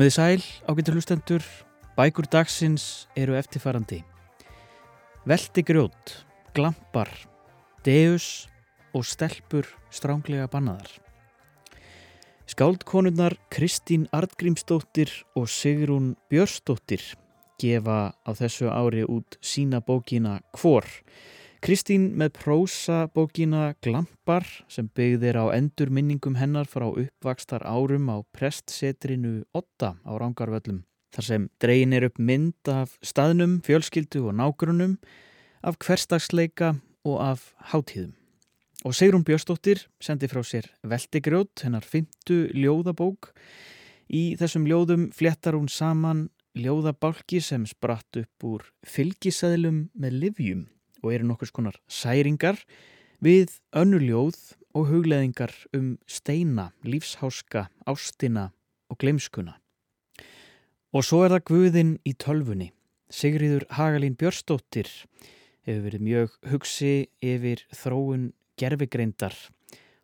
Komiði sæl, ágættur hlustendur, bækur dagsins eru eftirfarandi. Velti grjót, glampar, deus og stelpur stránglega bannaðar. Skáldkonurnar Kristín Artgrímsdóttir og Sigrún Björsdóttir gefa á þessu ári út sína bókina Hvor. Kristín með prósa bókina Glampar sem byggðir á endur minningum hennar frá uppvakstar árum á prestsetrinu Otta á Rángarvöllum. Þar sem dregin er upp mynd af staðnum, fjölskyldu og nágrunum, af hverstagsleika og af hátíðum. Og Sigrun Björnsdóttir sendi frá sér Veldigrjót, hennar fymtu ljóðabók. Í þessum ljóðum fléttar hún saman ljóðabálki sem spratt upp úr fylgisæðlum með livjum og eru nokkurs konar særingar við önnuljóð og hugleðingar um steina, lífsháska, ástina og glemskuna. Og svo er það Guðinn í tölfunni. Sigriður Hagalín Björstóttir hefur verið mjög hugsi yfir þróun gerfigreindar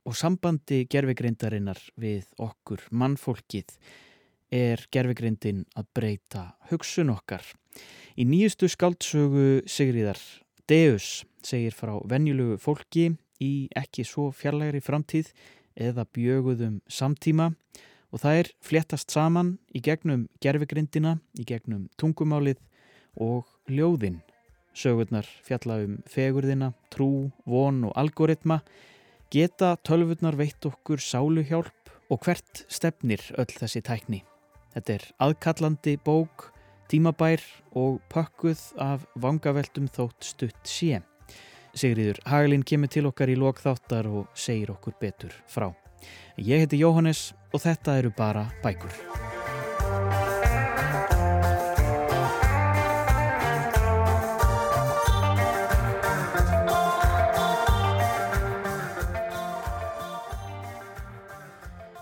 og sambandi gerfigreindarinnar við okkur mannfólkið er gerfigreindin að breyta hugsun okkar. Í nýjustu skaldsögu Sigriðar Deus segir frá venjulegu fólki í ekki svo fjarlægri framtíð eða bjöguðum samtíma og það er fléttast saman í gegnum gerfigrindina, í gegnum tungumálið og ljóðin. Sögurnar fjalla um fegurðina, trú, von og algoritma, geta tölvurnar veitt okkur sáluhjálp og hvert stefnir öll þessi tækni. Þetta er aðkallandi bók, tímabær og pökkuð af vangaveltum þótt stutt sé. Sigriður Hagelin kemur til okkar í lokþáttar og segir okkur betur frá. Ég heiti Jóhannes og þetta eru bara bækur.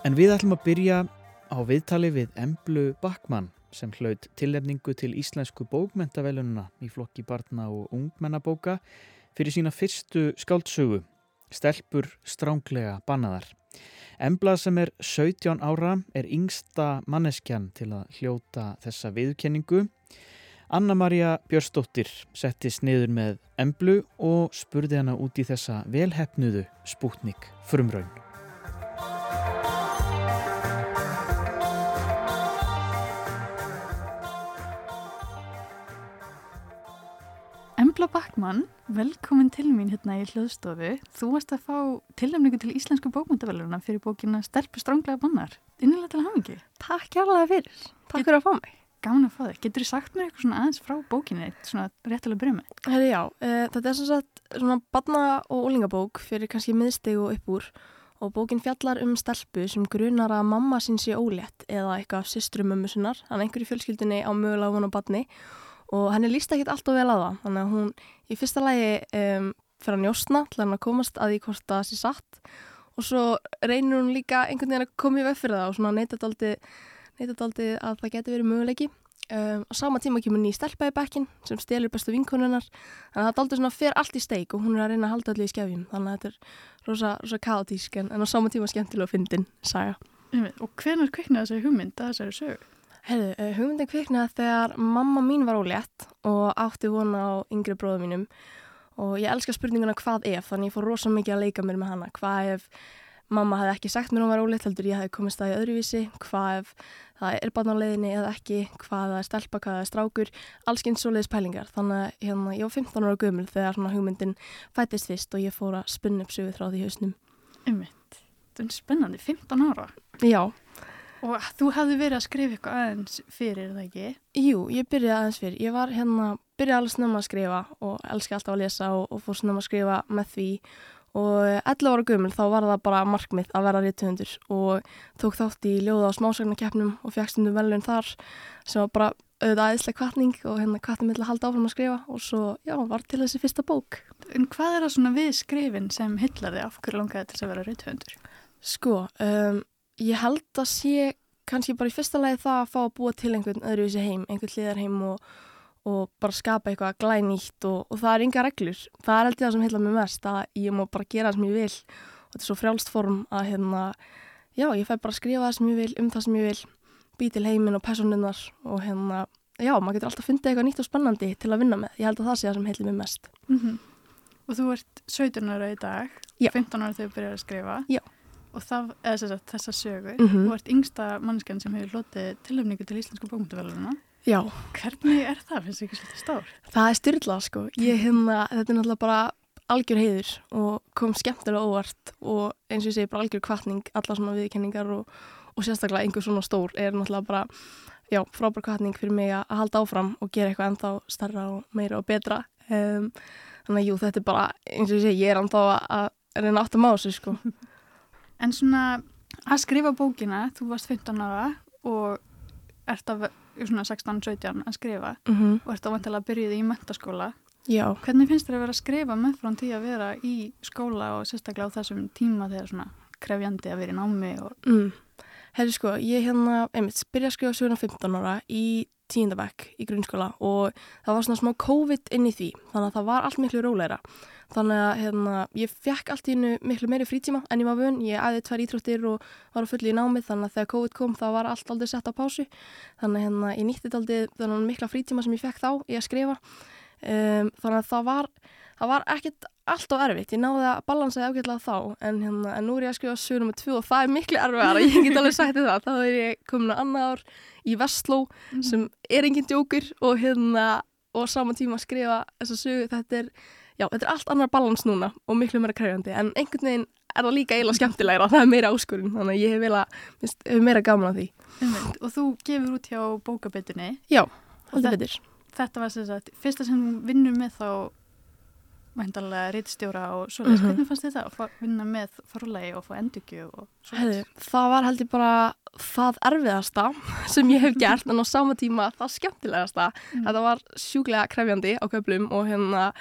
En við ætlum að byrja á viðtali við Emblu Backmann sem hlaut tilnefningu til íslensku bókmentavelununa í flokki barna og ungmennabóka fyrir sína fyrstu skáldsögu, Stelpur stránglega bannaðar. Embla sem er 17 ára er yngsta manneskjan til að hljóta þessa viðkenningu. Anna-Maria Björstóttir settist niður með Emblu og spurði hana út í þessa velhefnuðu spútnik frumraun. Embla Backmann, velkomin til mín hérna í hljóðstofu. Þú varst að fá tilnæmningu til Íslensku bókmyndaveluna fyrir bókina Stelpu stránglega bannar. Innilega til hafingi. Takk hjálpaði fyrir. Takk fyrir að fá mig. Gána að fá þig. Getur þú sagt mér eitthvað svona aðeins frá bókinni, svona réttilega byrja með? Hefði já, uh, þetta er svona, svona barna- og úlingabók fyrir kannski miðsteg og upp úr og bókin fjallar um stelpu sem grunar að mamma sín sé ólétt eða eitthvað systrumömmu sinnar, hann einhverju fjölskyldunni á mögulega vona barni og henni líst ekkit allt og vel á það. Þannig að hún í fyrsta lægi um, fyrir að njóstna til hann að komast að því hvort það sé satt. Og svo reynir hún líka einhvern veginn að koma í veg fyrir það og svona neytat aldrei að það geti verið möguleiki. Um, á sama tíma kemur ný stelpa í bekkin sem stelur bestu vinkonunar þannig að það aldrei svona fer allt í steik og hún er að reyna að halda allir í skefjum. Þannig að þetta er rosa, rosa kaotísk en, en á sama tíma skemmtilega að fyndin saga. Og hvenar kveiknaði þessari hugmynd að þessari sögu? Hefðu, uh, hugmyndin kviknaði þegar mamma mín var ólétt og átti vona á yngri bróðum mínum og ég elska spurninguna hvað ef, þannig ég fór rosa mikið að leika mér með hana. Hvað ef mamma hefði ekki sagt mér hún var ólétt, heldur ég hefði komist það í öðruvísi, hvað ef það er barnáleginni eða ekki, hvað það er stelpa, hvað það er strákur, alls eins svoleiðis pælingar. Þannig að hérna, ég var 15 ára gömul þegar hugmyndin fættist fyrst og ég fór að spunna upp sögu þrá því hausnum. Ummitt, þetta er spennandi, 15 ára. Já. Og þú hefði verið að skrifa eitthvað aðeins fyrir það ekki? Jú, ég byrjaði aðeins fyrir. Ég var hérna, byrjaði alveg snemma að skrifa og elski alltaf að lesa og, og fór snemma að skrifa með því og 11 ára gömul þá var það bara markmið að vera rítuhundur og tók þátt í ljóða á smásagnakeppnum og fekk stundum velun þar sem var bara auðvitað aðeinslega kvartning og hérna kvartning að halda áfram að skrifa og svo, já, var til þessi fyrsta bók. En hvað er það svona við skrifin sem hillar þig af hverju langaði til að vera rítuhundur? Sko, um, ég held að sé kannski bara í fyrsta lagi það að fá að búa til einhvern öðruvísi heim, einhvern hliðarheim og, og bara skapa eitthvað glænýtt og, og það er ynga reglur. Það er alltaf það sem heila mig mest, að ég má bara gera það sem ég vil og þetta er svo frjálst form að hérna, já, ég fæ bara að skrifa það sem ég vil, um það sem ég vil bý til heiminn og personinnar og hérna, já, maður getur alltaf fundið eitthvað nýtt og spennandi til að vinna með. Ég held að það sé það sem heilir mér mest. Mm Og þú ert 17 ára í dag, Já. 15 ára þegar þú byrjar að skrifa. Já. Og það, eða sagt, þessa sögu, Mhm. þú ert yngsta mannskan sem hefur hlotið tilhefningu til Íslensku bókmyndaveluna. Já, Hvernig er það? Finnst þið ekki svolítið stór? það er styrla, sko. Ég hérna, þetta er náttúrulega bara algjör heiður og kom skemmtilega óvart og eins og ég segi bara algjör kvartning, alla svona viðkenningar og, og sérstaklega einhver svona stór er náttúrulega bara, já, frábær kvartning fyrir mig að að halda áfram og gera eitthvað ennþá starra og meira og betra. Um, þannig að jú, þetta er bara, eins og ég segi, ég er ennþá að, að reyna átt að má þessu, sko. En svona að skrifa bókina, þú varst 15 ára og ert af svona 16-17 að skrifa Mm og ert ávantilega að byrja í mentaskóla. Já. Hvernig finnst þér að vera að skrifa með frá því að vera í skóla og sérstaklega á þessum tíma þegar svona krefjandi að vera í námi og Mm. Herri sko, ég hérna, einmitt, byrja að skrifa söguna 15 ára í tíundabæk í grunnskóla og það var svona smá COVID inn í því, þannig að það var allt miklu róleira. Þannig að hérna, ég fekk allt í hennu miklu meiri frítíma en ég var vun, ég æði tvær íþróttir og var á fulli í námið þannig að þegar COVID kom þá var allt aldrei sett á pásu. Þannig að hérna, ég nýtti aldrei þannig mikla frítíma sem ég fekk þá í að skrifa. Um, þannig að það var, það var ekkit allt of erfitt, ég náði að balansa ágætlega þá en, hérna, en nú er ég að skrifa sögur nummer tvö og það er miklu erfiðar ég get alveg sagt það, þá er ég komin á annað ár í Vestló sem er enginn djókur og hérna og á sama tíma að skrifa þessa sögu. Þetta er, já, þetta er allt annar balans núna og miklu meira krefjandi en einhvern veginn er það líka eiginlega skemmtilegra það er meira áskurinn, þannig að ég hef, vilja, minnst, hef meira gaman að því Einmitt. og þú gefur út hjá bókabitunni Já, það- betur þetta var sem sagt, fyrsta sem þú vinnur með þá væntalega rítstjóra og svoleiðis, Mhm. hvernig fannst þið það að vinna með forlegi og fá endurgjöf og svoleiðis? það var heldur bara það erfiðasta sem ég hef gert en á sama tíma það skemmtilegasta Mm. þetta var sjúklega krefjandi á köflum og hérna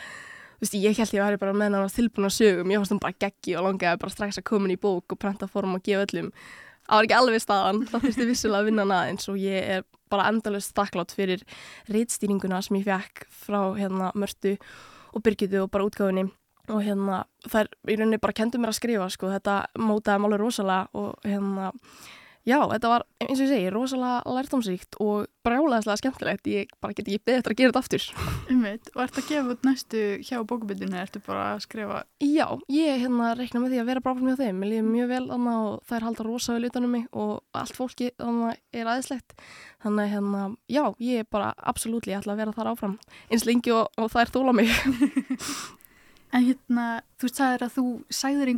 þú veist, ég held ég væri bara með hann tilbúna sögum. Ég fannst hann bara geggi og langaði bara strax að koma inn í bók og prenta form og gefa öllum. Það var ekki alveg staðan, það þurfti vissilega að vinna hann aðeins og ég er bara endalust þakklátt fyrir reitstýringuna sem ég fekk frá hérna Mörtu og Birgitu og bara útgáfinni og hérna þær í rauninni bara kendu mér að skrifa sko, þetta mótaði máli rosalega og hérna já, þetta var eins og ég segi rosalega lærdomsríkt og brjálæðislega skemmtilegt ég bara get ekki beðið eftir að gera þetta aftur Einmitt. og ert að gefa út næstu hjá bókabitunni ertu bara að skrifa Já, ég hérna reikna með því að vera bráfum hjá þeim. Mér líður mjög vel þannig og þær halda rosa vel utanum mig og allt fólki þannig er aðeinslegt. Þannig hérna, já, ég er bara absolutt ætla að vera þar áfram eins lengi og, og þær þóla mig. en hérna, þú sagðir að þú sagðir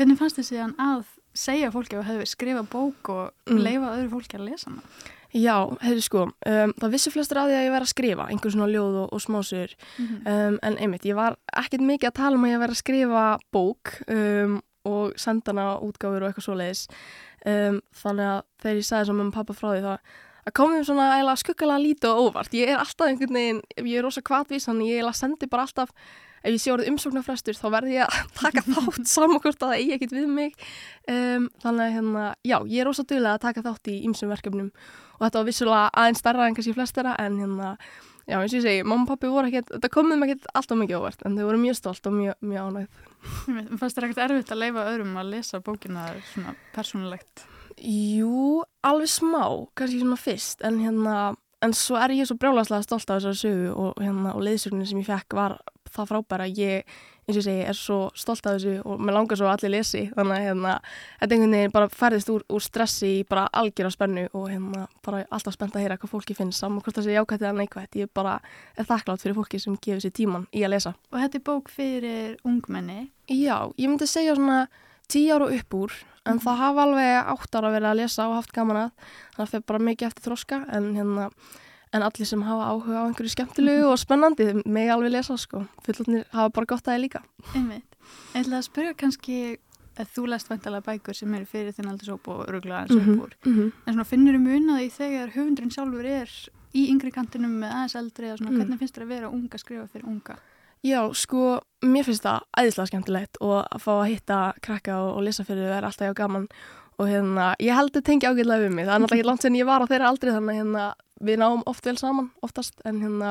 hvernig fannst þið síðan að segja fólki að hefðu skrifa bók og Mm. leifa öðru fólki að lesa hana Já, hefur sko, um, það vissi flestir að því að ég væri að skrifa, einhver svona ljóð og, og smásur. Um, en einmitt, ég var ekkert mikið að tala um að ég væri að skrifa bók um, og senda hana á útgáfur og eitthvað svoleiðis. Um, þannig að þegar ég sagði sem um pappa frá því þá að komum svona eiginlega skuggalega lítið og óvart. Ég er alltaf einhvern veginn, ég er rosa kvatvís, þannig ég eiginlega sendi bara alltaf, ef ég sé orðið umsóknarfrestur þá verði ég að taka þátt saman hvort að það eigi ekkert við mig. Um, þannig að hérna, já, ég er rosa duglega að taka þátt í ýmsum verkefnum og þetta var vissulega aðeins starra en kannski flestara en hérna, já eins og ég segi, mamma og pappi voru ekkert, þetta kom þeim ekkert alltaf mikið óvart en þau voru mjög stolt og mjög, mjög ánægð. Einmitt, fannst þér ekkert erfitt að leifa öðrum að lesa bókina svona persónulegt Jú, alveg smá, kannski svona fyrst en hérna, en svo er ég svo brjálaslega stolt af þessari sögu og hérna og leiðsögnin sem ég fekk var það frábæra. Ég, eins og segi, er svo stolt af þessu og mér langar svo að allir lesi. Þannig að hérna, þetta einhvern veginn bara færðist úr, úr stressi í bara algjör á spennu og hérna bara alltaf spennt að heyra hvað fólki finnst. Saman hvort það sé jákvæmt eða neikvæmt ég bara er þakklátt fyrir fólki sem gefur sér tíman í að lesa. Og þetta er bók fyrir ungmenni? Já, ég myndi segja svona tíu ára upp úr en Mhm. það hafa alveg átt ára verið að lesa og haft gaman að þannig að það er bara mikið eftir þroska en hérna en allir sem hafa áhuga á einhverju skemmtilegu og spennandi mig alveg lesa sko fullotnir hafa bara gott að það líka einmitt, ég ætla að spyrja kannski að þú lest væntalega bækur sem eru fyrir þinn aldursóp og öruglega eins Mhm. upp úr en svona finnur um unaði þegar höfundurinn sjálfur er í yngri kantinum með aðeins eldri eða svona Mm. hvernig finnst þér að vera unga skrifa fyrir unga Já, sko, mér finnst það æðislega skemmtilegt og að fá að hitta krakka og, og lesa fyrir þau er alltaf já gaman. Og hérna, ég held að tengja ágætlega við mig. Það er náttúrulega ekki langt sen ég var á þeirra aldrei þannig að hérna, við náum oft vel saman oftast. En hérna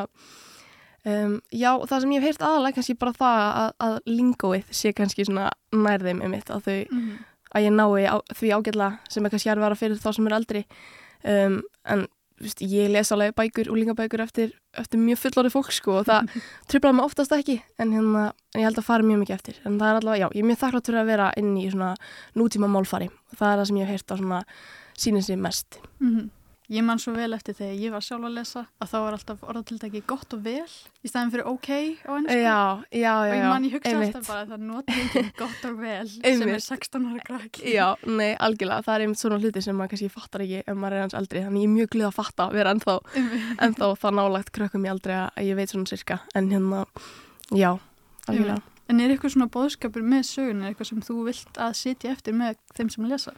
um, já, það sem ég hef heyrt aðalega kannski bara það að, að lingóið sé kannski svona nær þeim einmitt að þau mm -hmm. að ég nái á, því ágætla sem er kannski að vera fyrir þá sem er aldri um, en Vist, ég les alveg bækur, úlingabækur eftir, eftir mjög fullorði fólk sko og það tröflaði mig oftast ekki en hérna, en ég held að fara mjög mikið eftir. En það er allavega, já, ég er mjög þakklátt fyrir að vera inn í svona nútíma málfari. Og það er það sem ég hef heyrt á svona sínið sér mest. Mm -hmm. Ég man svo vel eftir þegar ég var sjálf að lesa að þá var alltaf orðatildagi gott og vel í staðin fyrir ok á ennsku. Já, já, já. Og ég man ég hugsa alltaf bara að það notur ekki gott og vel sem er 16 ára krakki. Já, nei, algjörlega. Það er einmitt svona hluti sem maður kannski fattar ekki ef maður er hans eldri. Þannig ég er mjög glið að fatta að vera ennþá, ennþá það nálagt krökkum ég aldrei að ég veit svona cirka. En hérna, já, algjörlega. En er eitthvað svona bóðskapur með sögun, er eitthvað sem þú vilt að sitja eftir með þeim sem lesa?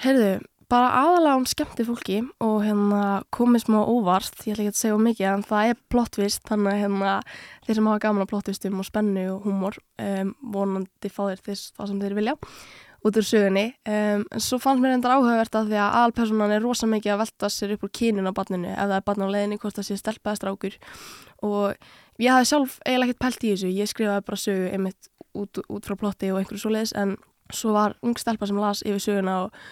Herðu, bara aðalega hún skemmti fólki og hérna komið smá óvart, ég ætla ekki að segja mikið en það er plottvist þannig að hérna þeir sem hafa gaman að plottvistum og spennu og húmor um, vonandi fá þeir þess það sem þeir vilja út úr sögunni. Um, en svo fannst mér endar áhugavert að því að alpersonan er rosa mikið að velta sér upp úr kynun á barninu ef það er barn á leðinni hvort það sé stelpaði strákur. Og ég hafði sjálf eiginlega ekkert pælt í þessu ég skrifaði bara sögu einmitt út, út frá plotti og einhverju svo leiðis en svo var ung stelpa sem las yfir söguna og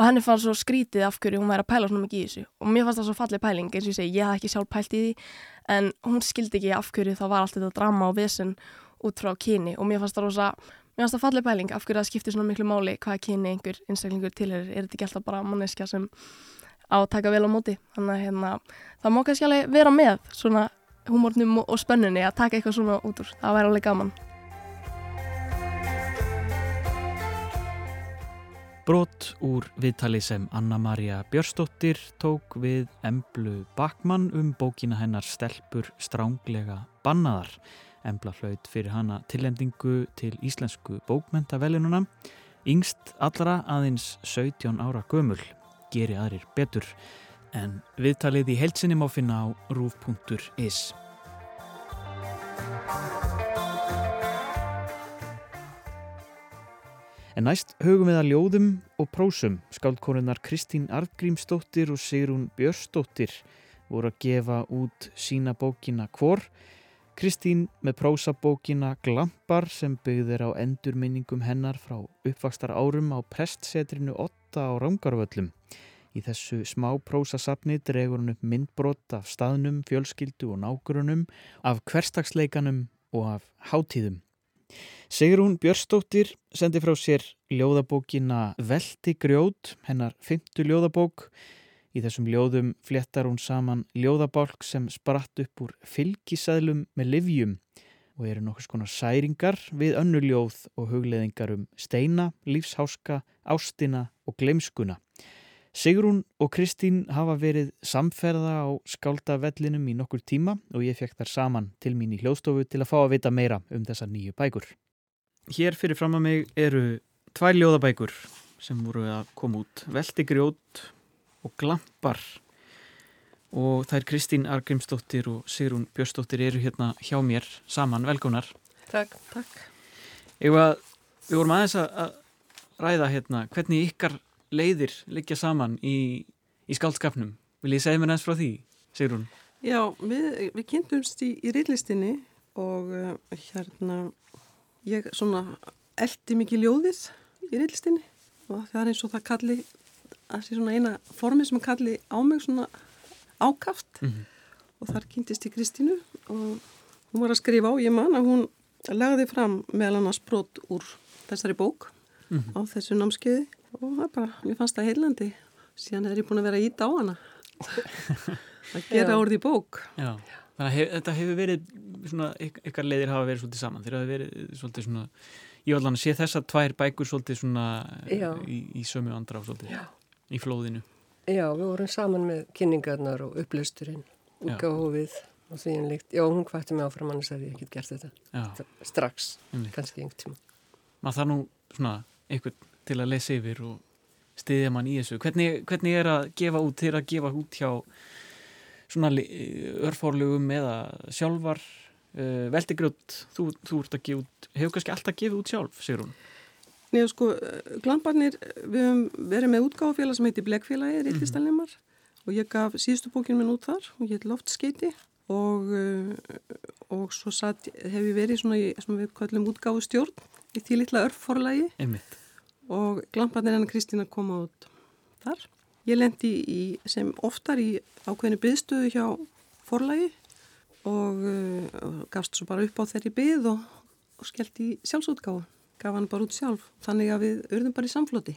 og henni fannst svo skrítið af hverju hún væri að pæla svona mikið í þessu. Og mér fannst það svo fallið pæling eins og ég segi, ég hafði ekki sjálf pælt í því. En hún skildi ekki af hverju þá var allt þetta drama og vesen út frá kyni. Og mér fannst það rosa, mér fannst það fallið pæling af hverju það skiptir svona miklu máli hvaða kyni einhver einstaklingur til er, þetta ekki alltaf bara manneskja sem á að taka vel á móti? Þannig að hérna, það kannski alveg vera með svona humornum og spönnunni að taka eitthvað svona út úr, það væri alveg gaman Brot úr viðtali sem Anna-Maria Björstóttir tók við Emblu Bakmann um bókina hennar Stelpur stránglega bannaðar. Embla hlaut fyrir hana tillendingu til íslensku bókmentavelununa. Yngst allra aðeins 17 ára gömul, geri aðrir betur. En viðtalið í heilsinni má finna á rúf.is. En næst hugum við að ljóðum og prósum. Skáldkonunar Kristín Artgrímsdóttir og Sigrún Björsdóttir voru að gefa út sína bókina Hvor. Kristín með prósabókina Glampar sem byggðir á endurminningum hennar frá uppvakstar árum á prestsetrinu 8 á Rángarvöllum. Í þessu smá prósasafni dregur hann upp myndbrott af staðnum, fjölskyldu og nágrunum, af hverstagsleikanum og af hátíðum. Sigrún Björstóttir sendi frá sér ljóðabókina Velti grjót, hennar fymtu ljóðabók. Í þessum ljóðum fléttar hún saman ljóðabálk sem spratt upp úr fylgisæðlum með livjum og eru nokkur skonar særingar við önnu ljóð og hugleðingar um steina, lífsháska, ástina og glemskuna. Sigrún og Kristín hafa verið samferða á skáldavellinum í nokkur tíma og ég fekk þar saman til mín í hljóðstofu til að fá að vita meira um þessa nýju bækur. Hér fyrir fram að mig eru tvær ljóðabækur sem voru að koma út. Veldigrjót og Glampar og það er Kristín Argrimsdóttir og Sigrún Björnsdóttir eru hérna hjá mér saman. Velkonar. Takk, takk. Eða, við vorum aðeins að ræða hérna hvernig ykkar leiðir liggja saman í, í skáldskapnum. Vil ég segja mér næst frá því, Sigrún? Já, við, við kynntumst í, í reillistinni og uh, hérna ég svona eldi mikið ljóðið í reillistinni og það er eins og það kalli það sé svona eina formi sem kalli á mig svona ákaft mm -hmm. og þar kynntist ég Kristínu og hún var að skrifa á, ég man að hún lagði fram meðal annars brot úr þessari bók mm -hmm. á þessu námskeiði og það bara, mér fannst það heilandi síðan er ég búin að vera ít á hana. Að gera orði í bók. Já, þannig að hef, þetta hefur verið svona, ykkar leiðir hafa verið svolítið saman. Þeir hafa verið svolítið svona ég var alveg að sé þessar tvær bækur svolítið svona í, í sömu andra svolítið Já. í flóðinu. Já, við vorum saman með kynningarnar og upplausturinn, útgáfið og því en líkt, já hún hvætti mig áfram annars hef ég ekkert gert þetta. Já. strax, kannski einhvern tíma. Maður þarf nú svona einhvern til að lesa yfir og stiðja mann í þessu hvernig, hvernig er að gefa út til að gefa út hjá svona örfórlugum eða sjálfar uh, veldigrjótt, þú, þú ert að gefa út hefur kannski alltaf gefið út sjálf, segir hún Nei, sko, Glambarnir, við höfum verið með útgáfafélag sem heiti Bleggfélagi, Ríkistalnemar mm -hmm. og ég gaf síðustu bókinu minn út þar og ég heit Loftskeiti og, og svo satt, hef ég verið svona í, sem við kallum útgáfustjórn í því litla örfforlagi Einmitt. Og glamparnir hennar Kristína koma út þar. Ég lendi í, sem oftar í ákveðinu byðstöðu hjá forlagi og uh, gafst svo bara upp á þeirri byð og, og skellt í sjálfsútgáðu. Gaf hann bara út sjálf, þannig að við urðum bara í samfloti.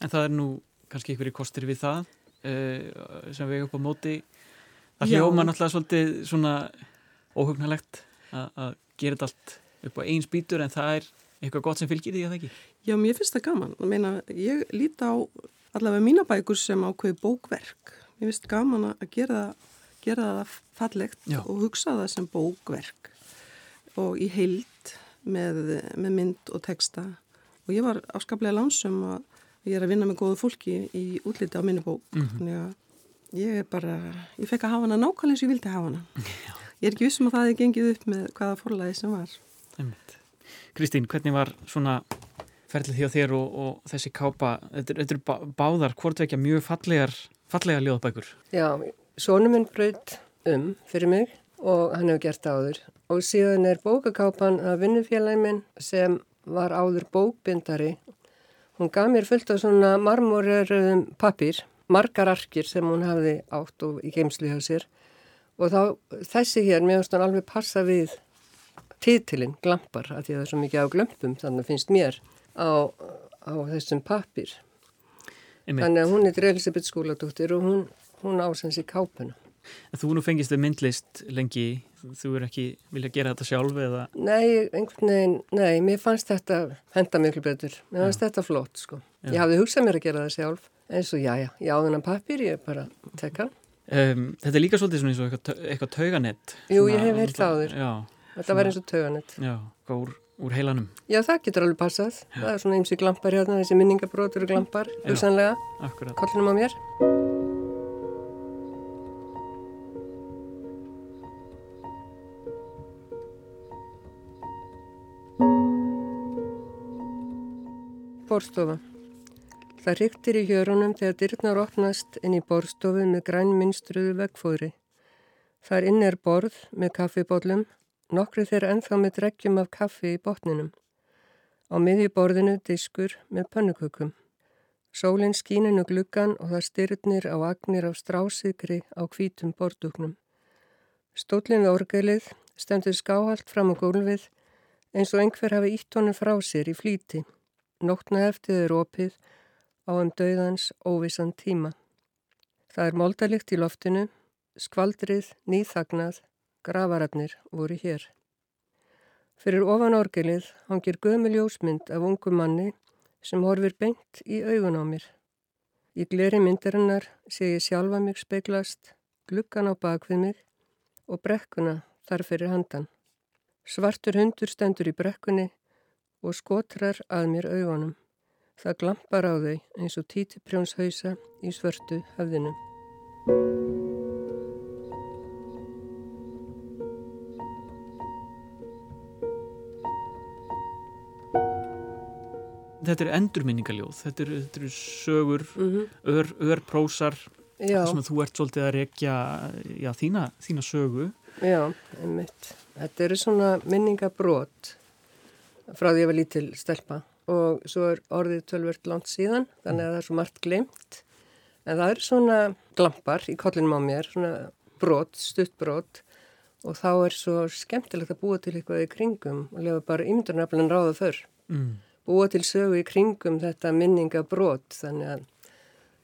En það er nú kannski ykkur í kostir við það uh, sem við upp á móti. Það hljóma náttúrulega svolítið svona óhugnalegt að gera þetta allt upp á eins bítur en það er eitthvað gott sem fylgir því að það ekki? Já, mér finnst það gaman. Meina, ég líti á allavega mína bækur sem ákveði bókverk. Mér finnst gaman að gera, gera það fallegt Já. og hugsa það sem bókverk og í heilt með, með mynd og texta. Og ég var áskaplega lansum að ég er að vinna með góðu fólki í útliti á minni bók. Mm -hmm. Þannig að ég er bara, ég fekk að hafa hana nákvæmlega eins og ég vildi hafa hana. Já. Ég er ekki vissum að það hefði gengið upp með hvaða forlæði sem var. Kristín, hvernig var svona ferlið því á þér og, og þessi kápa, þetta eru bá, báðar hvort vekja mjög fallegar, fallegar ljóðbækur. Já, sónum minn bröð um fyrir mig og hann hefur gert áður. Og síðan er bókakápan að vinnufélagi minn sem var áður bókbindari. Hún gaf mér fullt af svona marmoreröðum pappir, margar arkir sem hún hafði átt og í geimslu hjá sér. Og þá þessi hér mér finnst hann alveg passa við títilinn, glampar, að því að það er svo mikið á glömpum þannig finnst mér á, á þessum pappir. Þannig að hún er Elisabeth skóladóttir og hún, hún ásens í kápuna. En þú nú fengist þau myndlist lengi, þú er ekki vilja gera þetta sjálf eða? Nei, einhvern veginn, nei, mér fannst þetta henda miklu betur, mér fannst já. þetta flott sko. Já. Ég hafði hugsað mér að gera það sjálf, eins og já, já, áður hann pappir, ég er bara tekka. Um, þetta er líka svolítið svona eins og eitthvað, eitthvað tauganett. Jú, ég hef heilt á þér. Já. Þetta var eins og tauganett. Já, gór úr heilanum. Já, það getur alveg passað. Já. Það er svona eins og glampar hérna, þessi minningabrótur og glampar, hugsanlega. Akkurat. Kollinum á mér. Borstofa. Það ryktir í hjörunum þegar dyrknar opnast inn í borstofu með græn minnstruðu vegfóri. Það er inn er borð með kaffibóllum Nokkru þeirra ennþá með dreggjum af kaffi í botninum. Á miðjuborðinu diskur með pönnukökum. Sólinn skíninu gluggan og það styrnir á agnir af strásigri á hvítum bordugnum. Stólinn við orgelið stendur skáhalt fram á gólfið eins og einhver hafi ítt honum frá sér í flíti. Nóttna eftir er opið á um döðans óvissan tíma. Það er moldalikt í loftinu, skvaldrið, nýþagnað, Gravararnir voru hér. Fyrir ofan orgelið hangir gömul ljósmynd af ungu manni sem horfir beint í augun á mér. Í gleri myndarinnar sé ég sjálfa mig speiklast, glukkan á bakvið mig og brekkuna þar fyrir handan. Svartur hundur stendur í brekkunni og skotrar að mér augunum. Það glampar á þau eins og títiprjónshausa í svörtu höfðinu. Þetta er endurminningaljóð þetta eru er sögur mm -hmm. ör, örprósar sem þú ert svolítið að rekja já, þína, þína sögu. Já, einmitt. Þetta eru svona minningabrót frá því að ég var lítil stelpa og svo er orðið tölvört langt síðan þannig að það er svo margt glemt en það eru svona glampar í kollinum á mér svona brót, stuttbrót og þá er svo skemmtilegt að búa til eitthvað í kringum og lefa bara ímyndurnaflan ráða fyrr mm búa til sögu í kringum þetta minningabrót þannig að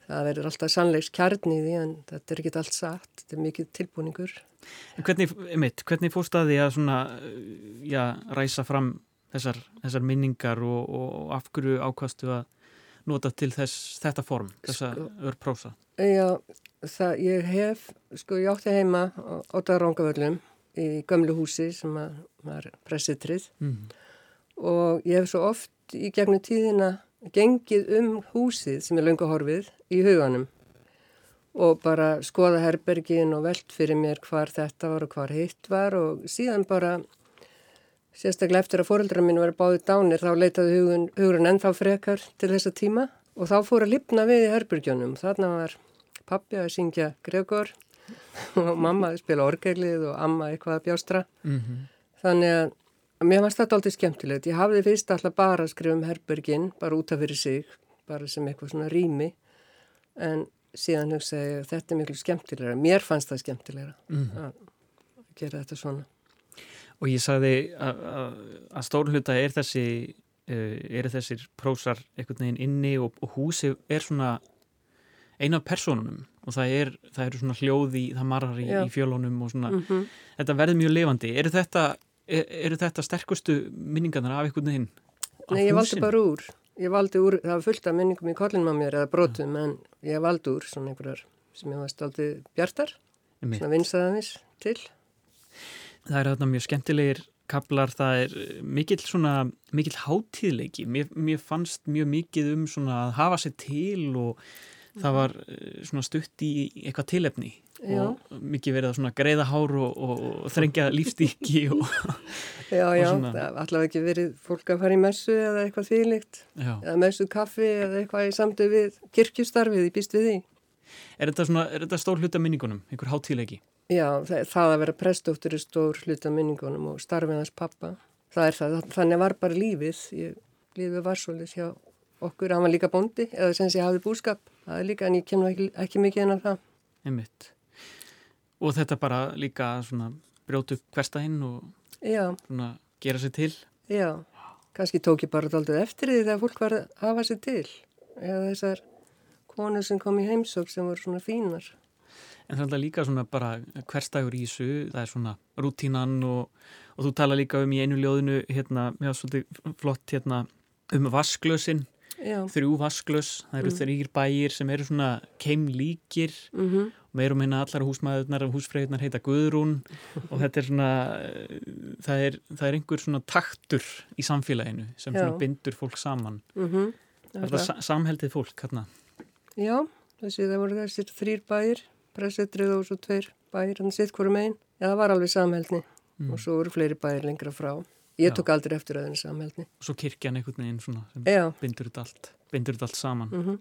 það verður alltaf sannleiks kjarni í því en þetta er ekki allt satt, þetta er mikið tilbúningur. Hvernig, einmitt, hvernig fórst að að svona, já, ræsa fram þessar, þessar minningar og, og af hverju ákvastu að nota til þess, þetta form, þessa sko, örprósa? Já, það ég hef, sko ég átti heima á Ótaðarangavöllum í gömlu húsi sem var pressitrið mm. og ég hef svo oft í gegnum tíðina gengið um húsið sem er löngahorfið í huganum og bara skoða herbergin og veld fyrir mér hvar þetta var og hvar hitt var og síðan bara sérstaklega eftir að fóreldra mín var báðið dánir þá leitaði hugun, hugurinn ennþá frekar til þessa tíma og þá fór að lipna við í herbergjónum þarna var pappi að syngja Gregor og mamma að spila orgelið og amma eitthvað að bjástra mm -hmm. þannig að Mér fannst þetta aldrei skemmtilegt. Ég hafði fyrst alltaf bara að skrifa um herbergin, bara út af fyrir sig, bara sem eitthvað svona rými. En síðan hugsaði ég að þetta er miklu skemmtilegra. Mér fannst það skemmtilegra mm. að gera þetta svona. Og ég sagði að, stórhluta er þessi, uh, eru þessir prósar einhvern veginn inni og, og húsi er svona eina af personunum og það, er, það eru svona hljóði, það marrar í, í fjölunum og svona, Mm -hmm. þetta verður mjög lifandi. Eru þetta, er, eru þetta sterkustu minningarnar af einhvern veginn? Nei, ég valdi bara úr. Ég valdi úr, það var fullt af minningum í kollinum á mér eða brotum, en ég valdi úr svona einhverjar sem ég varst aldrei bjartar, Einmitt. svona vinsaðanis til. Það er þarna mjög skemmtilegir kaplar, það er mikill svona, mikill hátíðleiki. Mér, mér fannst mjög mikið um svona að hafa sér til og það var eh, svona stutt í eitthvað tilefni Já. og mikið verið að svona greiða hár og, og, og þrengja lífstíki og Já, já, það var allavega ekki verið fólk að fara í messu eða eitthvað já. eða messu kaffi eða eitthvað í samtöð við kirkjustarfið, ég býst við því. Er þetta, svona, er þetta stór hluta minningunum, einhver hátíðleiki? Já, það, það að vera prestóttur er stór hluta minningunum og starfið hans pappa. Það er það, þannig var bara lífið. Ég, lífið var svolítið hjá okkur, hann var líka bóndi, eða sem sé hafði búskap. Það er líka, en ég kemur ekki, ekki mikið en að það. Einmitt. Og þetta bara líka svona brjótu upp hverstæðinn og svona gera sér til. já, kannski tók ég bara daldið eftir því þegar fólk var að hafa sér til. Eða þessar konur sem kom í heimsók sem voru svona fínar. En það er líka svona bara hverstægur í þessu, það er svona rútínan og, og þú tala líka um í einu ljóðinu hérna, var svolítið flott hérna um vasklösin, Já, þrjú vasklös, það eru Mm. þrýr bæir sem eru svona keimlíkir og meir og minna allar húsmaðurnar og húsfreyðunar heita Guðrún og þetta er svona, eh, það er, það er einhver svona taktur í samfélaginu sem Já. svona bindur fólk saman. mhm. Það er það sa samheldið fólk hérna. Já, þessi það voru þessir þrýr bæir, pressetrið og svo tveir bæir, hann sitt hverju megin. Já, það var alveg samhældni Mm. og svo voru fleiri bæir lengra frá. Ég Já. tók aldrei eftir að þenni samhældni. Og svo kirkjan einhvern veginn svona sem Já, bindur þetta allt, bindur þetta allt saman. mhm.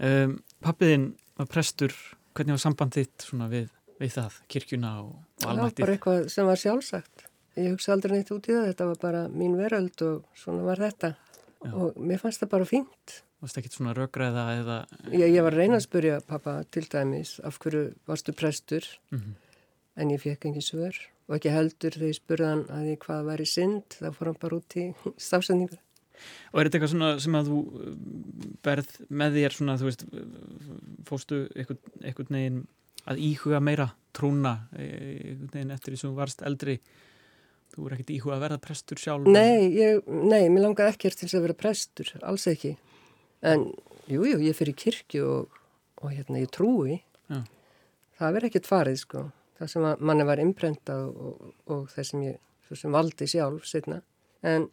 Um, pappiðinn var prestur, hvernig var samband þitt svona við, við það, kirkjuna og, og það almættið? bara eitthvað sem var sjálfsagt. Ég hugsa aldrei neitt út í það, þetta var bara mín veröld og svona var þetta. Já. Og mér fannst það bara fínt. Varst ekkert svona röggræða eða... Ég, ég var reyna að spurja pappa til dæmis af hverju varstu prestur Mm en ég fekk ekki svör og ekki heldur þegar ég spurði hann að ég hvað væri synd, þá fór hann bara út í stafsendingu. Og er þetta eitthvað svona sem að þú uh, berð með þér svona, þú veist, fóstu einhvern veginn að íhuga meira trúna eh, einhvern veginn eftir því sem þú varst eldri? Þú er ekkert íhuga að verða prestur sjálf? Nei, ég, nei, mér langaði ekkert til þess að vera prestur, alls ekki. En, jú, jú, ég fyrir kirkju og, og hérna, ég trúi. Já. Það verður ekkert farið, sko. Það sem að manni var imprentað og, og, og það sem ég, sem valdi sjálf, setna. En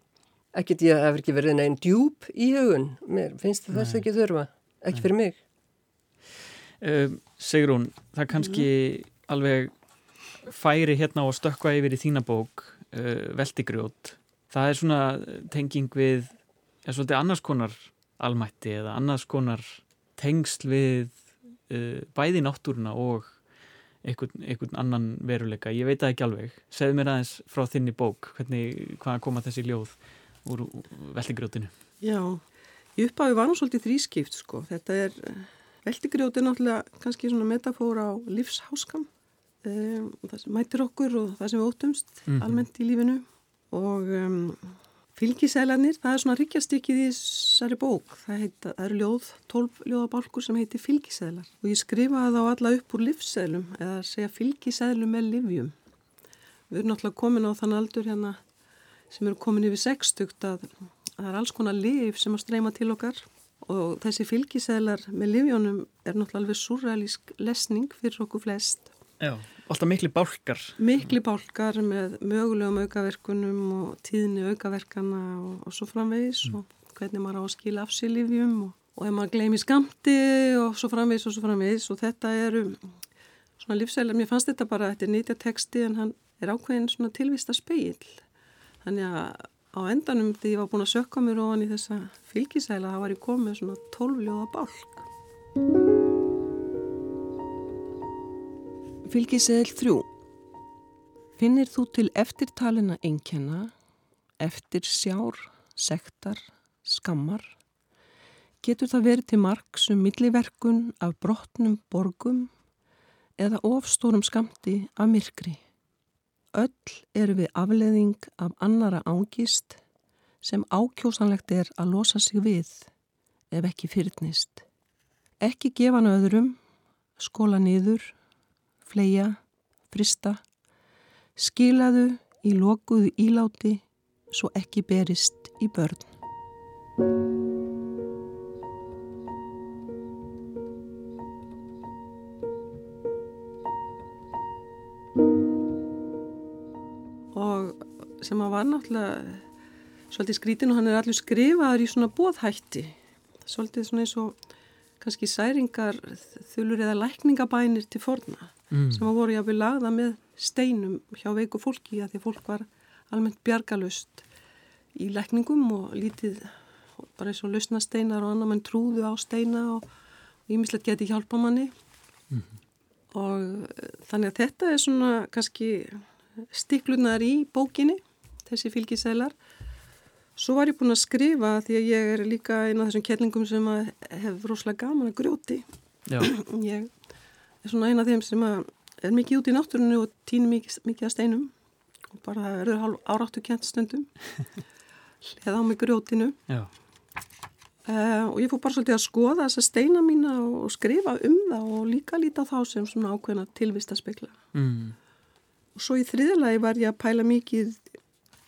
ekkert ég hefur ekki verið neinn djúb í hugun. Mér finnst það þess Nei. ekki þurfa. Ekki fyrir mig. Um, Sigrún, það kannski alveg færi hérna og stökkva yfir í þína bók uh, Veltigrjót. Það er svona tenging við er svolítið annars konar almætti eða annars konar tengsl við uh, bæði náttúruna og einhvern, einhvern annan veruleika. Ég veit það ekki alveg. Segðu mér aðeins frá þinni bók, hvernig, hvaðan koma þessi ljóð úr Veltigrjótinu? Já, í upphafi var nú svolítið þrískipt sko. Þetta er, veldigrjóti náttúrulega kannski svona metafóra á lífsháskam. Um, það sem mætir okkur og það sem við óttumst Mhm. almennt í lífinu. Og um, fylgisælanir, það er svona ríkjastykkið í þessari bók. Það, heita, það eru ljóð, tólf ljóðabálkur sem heitir fylgisælar. Og ég skrifaði þá alla upp úr lífsælum, eða segja fylgisælum með livjum. Við erum náttúrulega komin á þann aldur hérna sem eru komin yfir sextugt að það er alls konar lif sem að streyma til okkar og þessi fylgisælar með livjónum er náttúrulega alveg surrealísk lesning fyrir okkur flest. Já. Alltaf mikli bálkar. Mikli bálkar með mögulegum aukaverkunum og tíðni aukaverkana og, og svo framvegis og hvernig maður á að skila af sér livjum og, og ef maður gleymi skamti og svo framvegis og svo framvegis og þetta eru svona lífsælar, mér fannst þetta bara, þetta er nýtja texti en hann er ákveðin svona tilvista speil. Þannig að á endanum þegar ég var búin að sökka mér ofan í þessa fylgisæla þá var ég komið svona tólfljóða bálk. Fylgisæl þrjú Finnir þú til eftirtalina einkenna eftir sjár, sektar, skammar. Getur það verið til marg sem milliverkun af brotnum borgum eða ofstórum skamti af myrkri. Öll eru við afleðing af annara ángist sem ákjósanlegt er að losa sig við ef ekki fyrirnist. Ekki gefa hann öðrum, skóla niður, fleia, frista, skilaðu í lokuðu íláti svo ekki berist í börn. Og sem að var náttúrulega svolítið skrítin og hann er allir skrifaður í svona bóðhætti. Svolítið svona eins og kannski særingar þulur eða lækningabænir til forna mm. sem voru jáfnveg lagða með steinum hjá veiku fólki að því fólk var almennt bjargalust í lækningum og lítið bara eins og lausna steinar og annar mann trúðu á steina og ímislegt geti hjálpa manni. Mm og þannig að þetta er svona kannski stiklunar í bókinni þessi fylgisælar svo var ég búin að skrifa því að ég er líka eina af þessum kettlingum sem hefur rosalega gaman að grjóti. Ég er svona eina af þeim sem er mikið út í náttúrunni og týnir mikið, mikið að steinum. Og bara það verður áráttu kent stundum. Eða á mig grjótinu. Uh, og ég fór bara svolítið að skoða þessa steina mína og skrifa um það og líka líta þá sem svona ákveðna tilvist að spekla mm. og svo í þriðalagi var ég að pæla mikið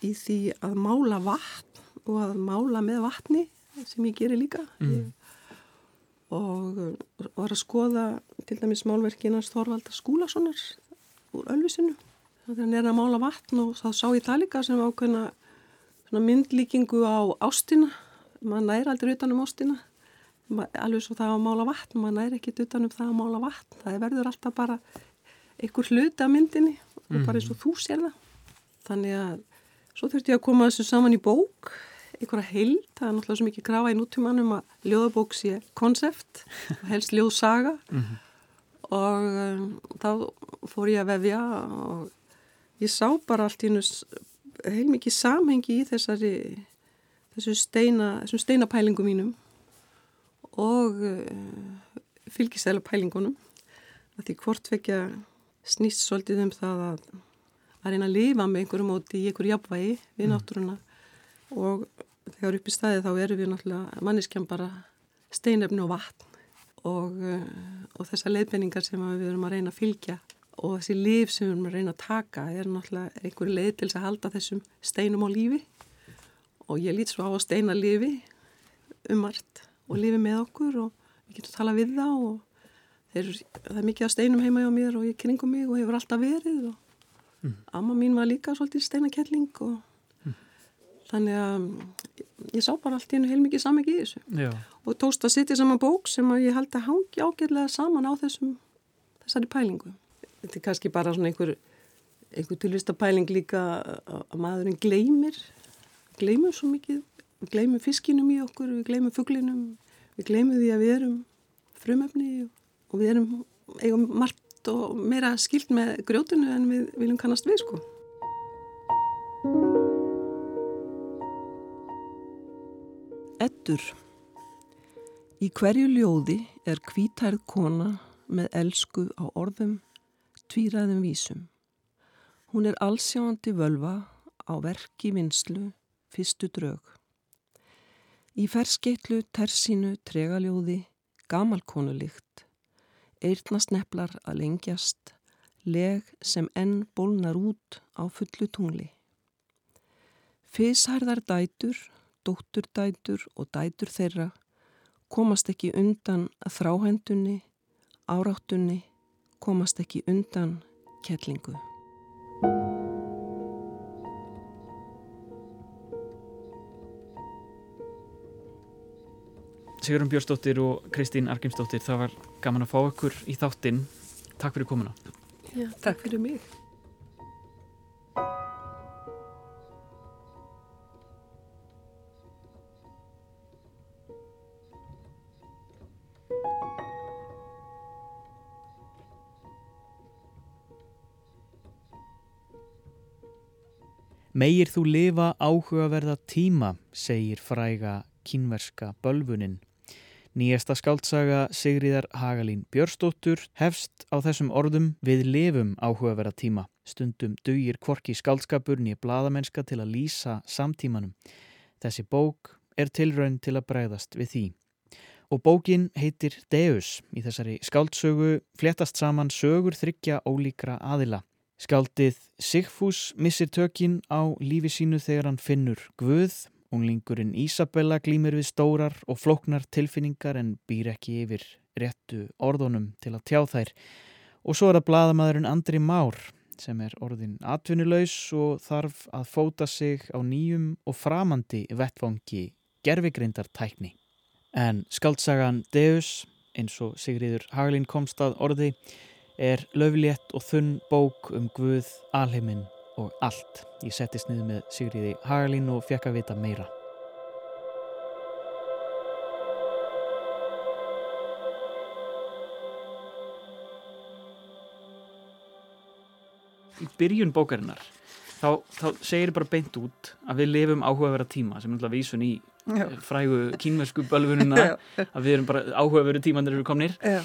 í því að mála vatn og að mála með vatni sem ég gerir líka. Mm. ég, og var að skoða til dæmis málverkinast Þorvaldar Skúlasonar úr Ölvisinu þannig að hann er að mála vatn og þá sá ég það líka sem ákveðna myndlíkingu á ástina. Maður næri aldrei utanum ástina. Alveg svo það að mála vatn maður næri ekkit utanum það að mála vatn. Það verður alltaf bara einhver hluti af myndinni og mm. bara eins og þú sér það. Þannig að svo þurfti ég að koma þessu saman í bók einhverja heild, það er náttúrulega svo mikið grafa í núttímanum að ljóðabók sé konsept helst ljóðsaga mm -hmm. og um, þá fór ég að vefja og ég sá bara allt í húnus heilmikið samhengi í þessari þessu steina, þessum steinapælingum mínum og uh, fylgisæla pælingunum að því hvortvekja snýst svolítið um það að að reyna að lifa með einhverju móti í einhverju jafnvægi við mm. náttúruna og þegar upp í staði þá eru við náttúrulega manniskjám bara steinefni og vatn og, uh, og þessar leiðbenningar sem við erum að reyna að fylgja og þessi líf sem við erum að reyna að taka er náttúrulega einhverju leið til að halda þessum steinum á lífi og ég lít svo á að steina lífi um allt og lífi með okkur og við getum tala við þá og þeir, það er mikið að steinum heima hjá mér og ég kringum mig og hefur alltaf verið og mm. amma mín var líka svolítið steinakelling og. Þannig að ég sá bara allt í hennu heilmikið saman í þessu Já. og tókst að sitja saman bók sem að ég held að hangi ágjörlega saman á þessum þessari pælingu þetta er kannski bara svona einhver, einhver tilvistapæling líka að maðurinn gleymir, gleymur svo mikið, við gleymum fiskinum í okkur, við gleymum fugglinum, við gleymum því að við erum frumöfni og við erum eigum margt og meira skilt með grjótinu en við viljum kannast við sko. Ettur Í hverju ljóði er kvítærð kona með elsku á orðum tvíraðum vísum. Hún er allsjáandi völva á verki vinslu fyrstu drög. Í ferskeitlu, tersínu, tregaljóði, gamalkonulikt, eirtnasneplar að lengjast, leg sem enn bólnar út á fullu tungli. Fysharðar dætur, dótturdætur og dætur þeirra komast ekki undan að þráhendunni, áráttunni, komast ekki undan kellingu. Sigurum Björnsdóttir og Kristín Argrímsdóttir, það var gaman að fá okkur í þáttinn. Takk fyrir komuna. Já, takk fyrir mig. Megir þú lifa áhugaverða tíma, segir fræga kínverska bölvunin. Nýjasta skáldsaga Sigriðar Hagalín Björstóttur hefst á þessum orðum við lifum áhugaverða tíma. Stundum dugir kvorki skáldskapur nýja bladamennska til að lýsa samtímanum. Þessi bók er tilraun til að bregðast við því. Og bókin heitir Deus. Í þessari skáldsögu fléttast saman sögur þryggja ólíkra aðila. Skáldið Sigfús missir tökin á lífi sínu þegar hann finnur Guð. Unglingurinn Ísabella glýmir við stórar og flóknar tilfinningar en býr ekki yfir réttu orðunum til að tjá þær. Og svo er það bladamæðurinn Andri Már sem er orðin atvinnulegs og þarf að fóta sig á nýjum og framandi vettfangi gerfigreindartækni. En skaldsagan Deus, eins og Sigriður Haglín komst að orði, er löflétt og þunn bók um Guð, alheiminn og allt. Ég settist niður með Sigriði Hagalín og fekk að vita meira. Í byrjun bókarinnar þá, þá segir bara beint út að við lifum áhugaverða tíma sem er alltaf vísun í Já. frægu kínversku bölfununa að við erum bara áhugaverðu tímanir eru komnir Já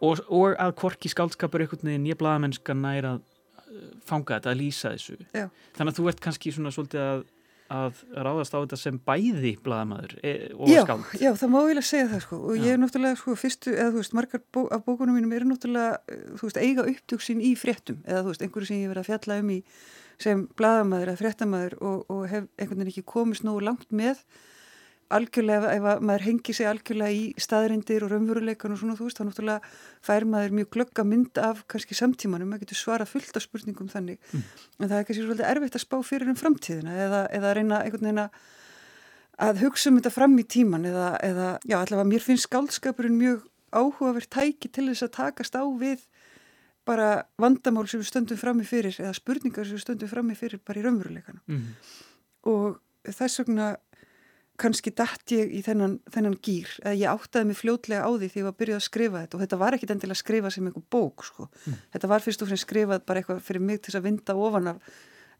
og, og að korki skaldskapur einhvern veginn ég blaðamennska næra að uh, fanga þetta, að lýsa þessu. Já. þannig að þú ert kannski svona svolítið að, að ráðast á þetta sem bæði blaðamæður e, og já, skáld. Já, það má eiginlega segja það sko. Og já. ég er náttúrulega sko fyrstu, eða þú veist, margar bó, af bókunum mínum eru náttúrulega, eh, þú veist, eiga upptöksin í fréttum, eða þú veist, einhverju sem ég verið að fjalla um í sem blaðamæður eða fréttamæður og, og hef einhvern veginn ekki komist nógu langt með algjörlega ef maður hengi sig algjörlega í staðrindir og raunveruleikan og svona þú veist þá náttúrulega fær maður mjög glögga mynd af kannski samtímanum, maður getur svara fullt af spurningum þannig mm. en það er kannski svolítið erfitt að spá fyrir um framtíðina eða, eða reyna einhvern veginn að hugsa um þetta fram í tíman eða, eða já allavega mér finnst skaldskapurinn mjög áhugaverð tæki til þess að takast á við bara vandamál sem við stöndum fram í fyrir eða spurningar sem við stöndum fram í fyrir bara í raunveruleikanum mm. og þess vegna kannski dætt ég í þennan, þennan gýr eða ég áttaði mig fljótlega á því því ég var að byrja að skrifa þetta og þetta var ekkit endilega að skrifa sem einhver bók sko. Mm. Þetta var fyrst og fremst skrifað bara eitthvað fyrir mig til að vinda ofan af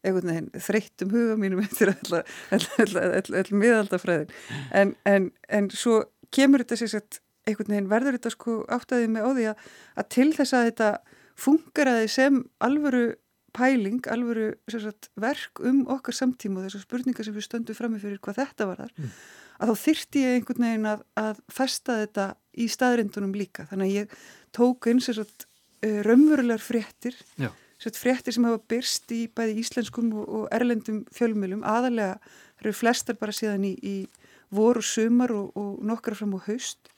einhvern veginn þreyttum huga mínum eftir all miðaldafræðin en, en, en svo kemur þetta sér sett einhvern veginn verður þetta sko áttaðið mig á því að, að til þess að þetta fungeraði sem alvöru pæling, alvöru sagt, verk um okkar samtíma og þessar spurningar sem við stöndum fram með fyrir hvað þetta var þar mm. að þá þyrti ég einhvern veginn að, að festa þetta í staðrindunum líka. Þannig að ég tók eins og uh, raunverulegar fréttir sagt, fréttir sem hafa byrst í bæði íslenskum og, og erlendum fjölmjölum aðalega eru flestar bara síðan í, í voru, sumar og, og nokkra fram á haust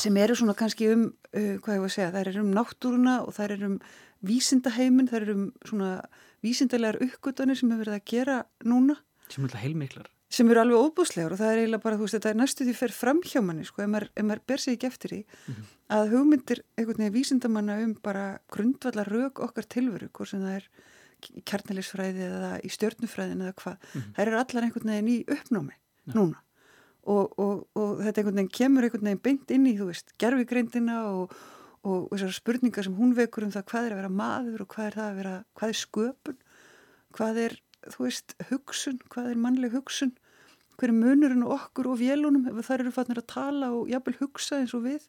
sem eru svona kannski um, uh, hvað ég var að segja, það er um náttúruna og það er um vísindaheimin, það eru svona vísindalegar uppgötanir sem hefur verið að gera núna. Sem eru heilmiklar. Sem eru alveg óbúslegar og það er eiginlega bara, þú veist, þetta er næstu því fer fram hjá manni, sko, ef maður, maður ber sig ekki eftir því, mm -hmm. að hugmyndir einhvern veginn vísindamanna um bara grundvallar rauk okkar tilveru, hvort sem það er kjarnælisfræði eða í stjörnufræðin eða hvað, mm -hmm. það eru allar einhvern veginn í uppnámi ja. núna. Og, og, og þetta einhvern veginn kemur einhvern veginn beint inn í, þú veist, gerfigreindina og og þessar spurningar sem hún vekur um það hvað er að vera maður og hvað er það að vera, hvað er sköpun, hvað er, þú veist, hugsun, hvað er mannleg hugsun, hver er munurinn okkur og vélunum ef þar eru fannir að tala og jafnvel hugsa eins og við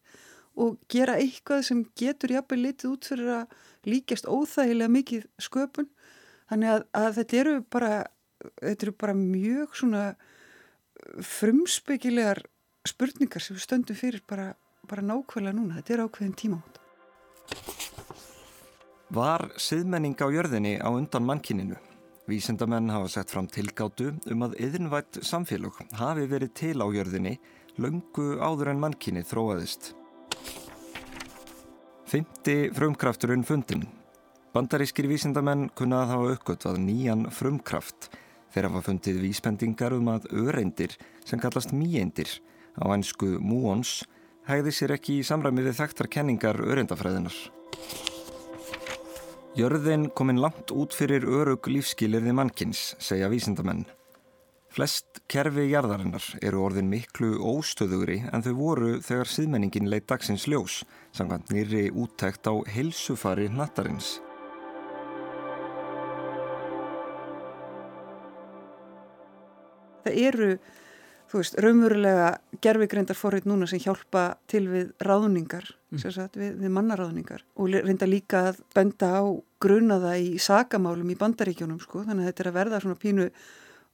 og gera eitthvað sem getur jafnvel litið út fyrir að líkjast óþægilega mikið sköpun. Þannig að, að þetta eru bara, þetta eru bara mjög svona frumspeikilegar spurningar sem við stöndum fyrir bara bara nákvæmlega núna, þetta er ákveðin tímátt. Var siðmenning á jörðinni á undan mannkininu? Vísendamenn hafa sett fram tilgáttu um að yðinvætt samfélag hafi verið til á jörðinni löngu áður en mannkinni þróaðist. Fymti frumkrafturinn fundin. Bandarískir vísendamenn kunna að hafa uppgötvað nýjan frumkraft þegar hafa fundið vísbendingar um að öreindir sem kallast mýeindir á einsku múons hegði sér ekki í samræmi við þekktar kenningar örendafræðinar. Jörðin kominn langt út fyrir örug lífskilirði mannkins, segja vísindamenn. Flest kerfi jarðarinnar eru orðin miklu óstöðugri en þau voru þegar síðmenningin leitt dagsins ljós, samkvæmt nýri úttækt á heilsufari nattarins. það eru þú veist, raunverulega gerfigreindar forrið núna sem hjálpa til við ráðningar, mm. sagt, við, við mannaráðningar. Og reynda líka að benda á grunaða í sakamálum í bandaríkjónum sko, þannig að þetta er að verða svona pínu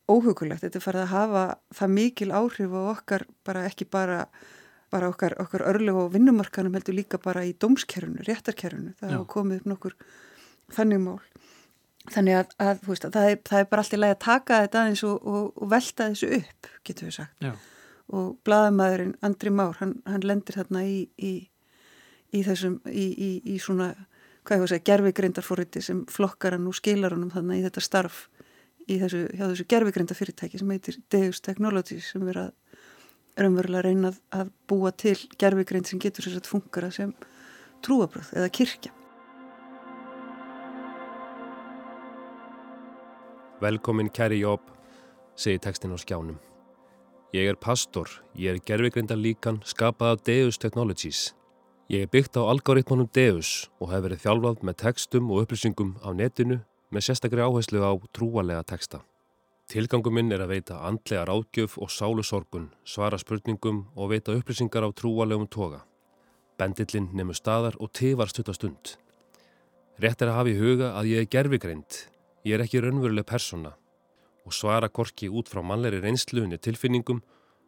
óhugulegt, þetta er farið að hafa það mikil áhrif á okkar bara ekki bara, bara okkar, okkar örlegu og vinnumarkanum heldur líka bara í dómskerfunu, réttarkerfunu, það hafa komið upp nokkur þannig mál þannig að, að, veist, að það, er, það er bara alltaf lægi að taka þetta aðeins og, og, og velta þessu upp, getur við sagt Já. og bladamæðurinn Andri Már, hann, hann lendir þarna í, í, í þessum í, í svona, að segja gerfigrindarforriti sem flokkar hann og skilar hann þarna í þetta starf í þessu, hjá þessu gerfigrindarfyrirtæki sem heitir Deus Technologies sem verður að raunverulega reyna að búa til gerfigrind sem getur sérstaklega fungara sem trúabröð eða kirkja Velkomin kæri Jóp, segi textin á skjánum. Ég er pastor, ég er gerfigrindar líkan skapað af Deus Technologies. Ég er byggt á algoritmunum Deus og hef verið þjálfað með textum og upplýsingum á netinu með sérstakri áherslu á trúalega texta. Tilgangum minn er að veita andlega ráðgjöf og sálusorgun, svara spurningum og veita upplýsingar á trúalegum toga. Bendillinn nefnur staðar og tifar stuttastund. Rétt er að hafa í huga að ég er gerfigrind Ég er ekki raunveruleg persóna og svara korki út frá mannleiri reynsluðinni tilfinningum,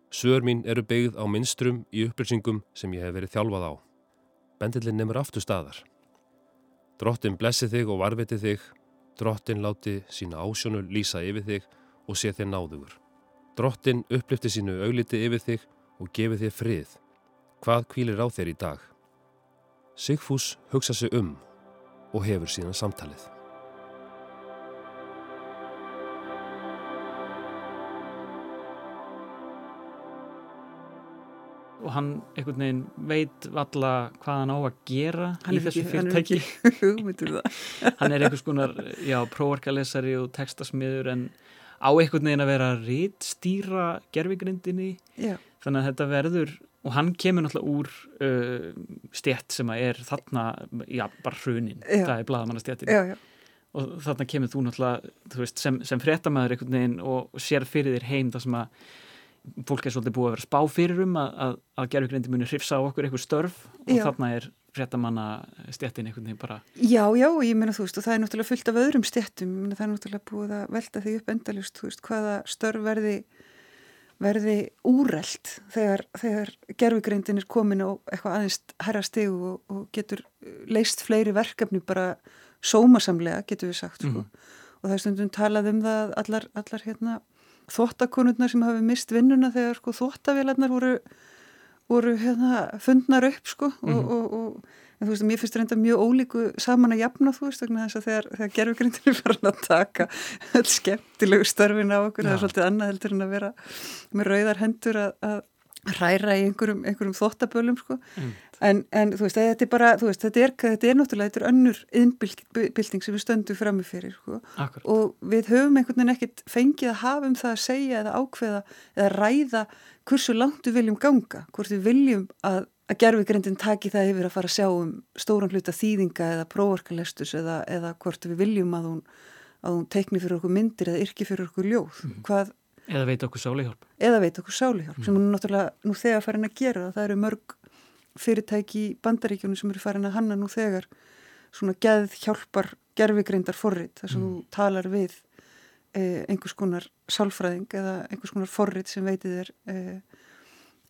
sögur mín eru byggð á minnstrum í upplýsingum sem ég hef verið þjálfað á. Bendilinn nefnur aftur staðar. Drottin blessi þig og varviti þig, drottin láti sína ásjónu lýsa yfir þig og sé þér náðugur. Drottin upplifti sínu augliti yfir þig og gefi þér frið. Hvað kvílir á þér í dag? Sigfús hugsa sig um og hefur sína samtalið. Og hann einhvern veginn veit valla hvað hann á að gera hann í þessu fyrirtæki. um hann er einhvers konar próvarkalesari og textasmiður en á einhvern veginn að vera að rítstýra gerfigrindinni þannig að þetta verður og hann kemur náttúrulega úr uh, stjætt sem að er þarna já, bara hrunin, já. það er bladamannastjættin og þarna kemur þú náttúrulega þú veist, sem, sem frettamæður einhvern veginn og sér fyrir þér heim það sem að fólk er svolítið búið að vera spá fyrir um að, að, að gerðugreindi muni hrifsa á okkur eitthvað störf og já. þarna er fréttamanna stjettin einhvern veginn bara Já, já, ég meina þú veist og það er náttúrulega fullt af öðrum stjettum það er náttúrulega búið að velta því upp endalust þú veist hvaða störf verði verði úrelt þegar, þegar gerðugreindin er komin og eitthvað aðeins herra stegu og, og getur leist fleiri verkefni bara sómasamlega getur við sagt sko. mm. og það er stundum talað um það allar, allar hérna þóttakonurnar sem hafi mist vinnuna þegar sko þóttavélarnar voru, voru hérna, fundnar upp sko mm -hmm. og, og, og en þú veist mér finnst þetta mjög ólíku saman að jafna þú veist þess að þegar, þegar gerfugrindin er farin að taka skemmtilegu störfin á okkur það er svolítið annað heldur en að vera með rauðar hendur að, að hræra í einhverjum, einhverjum þóttabölum sko. mm. En, en þú veist, þetta er bara veist, þetta, er, þetta er náttúrulega, þetta er önnur innbilding sem við stöndum framifyrir sko. og við höfum einhvern veginn ekkert fengið að hafa um það að segja eða ákveða eða ræða hversu langt við viljum ganga, hvort við viljum að, að gerfugrindin taki það yfir að fara að sjá um stóran hluta þýðinga eða próvorkalestus eða, eða hvort við viljum að hún, að hún teikni fyrir okkur myndir eða yrki fyrir okkur ljóð mm. hvað Eða veit okkur sálihjálp. Eða veit okkur sálihjálp mm. sem hún náttúrulega nú þegar farin að gera. Það eru mörg fyrirtæki í bandaríkjónu sem eru farin að hanna nú þegar svona geð hjálpar gerfigreindar forrið þar sem mm. þú talar við eh, einhvers konar sálfræðing eða einhvers konar forrið sem veitir þér eh,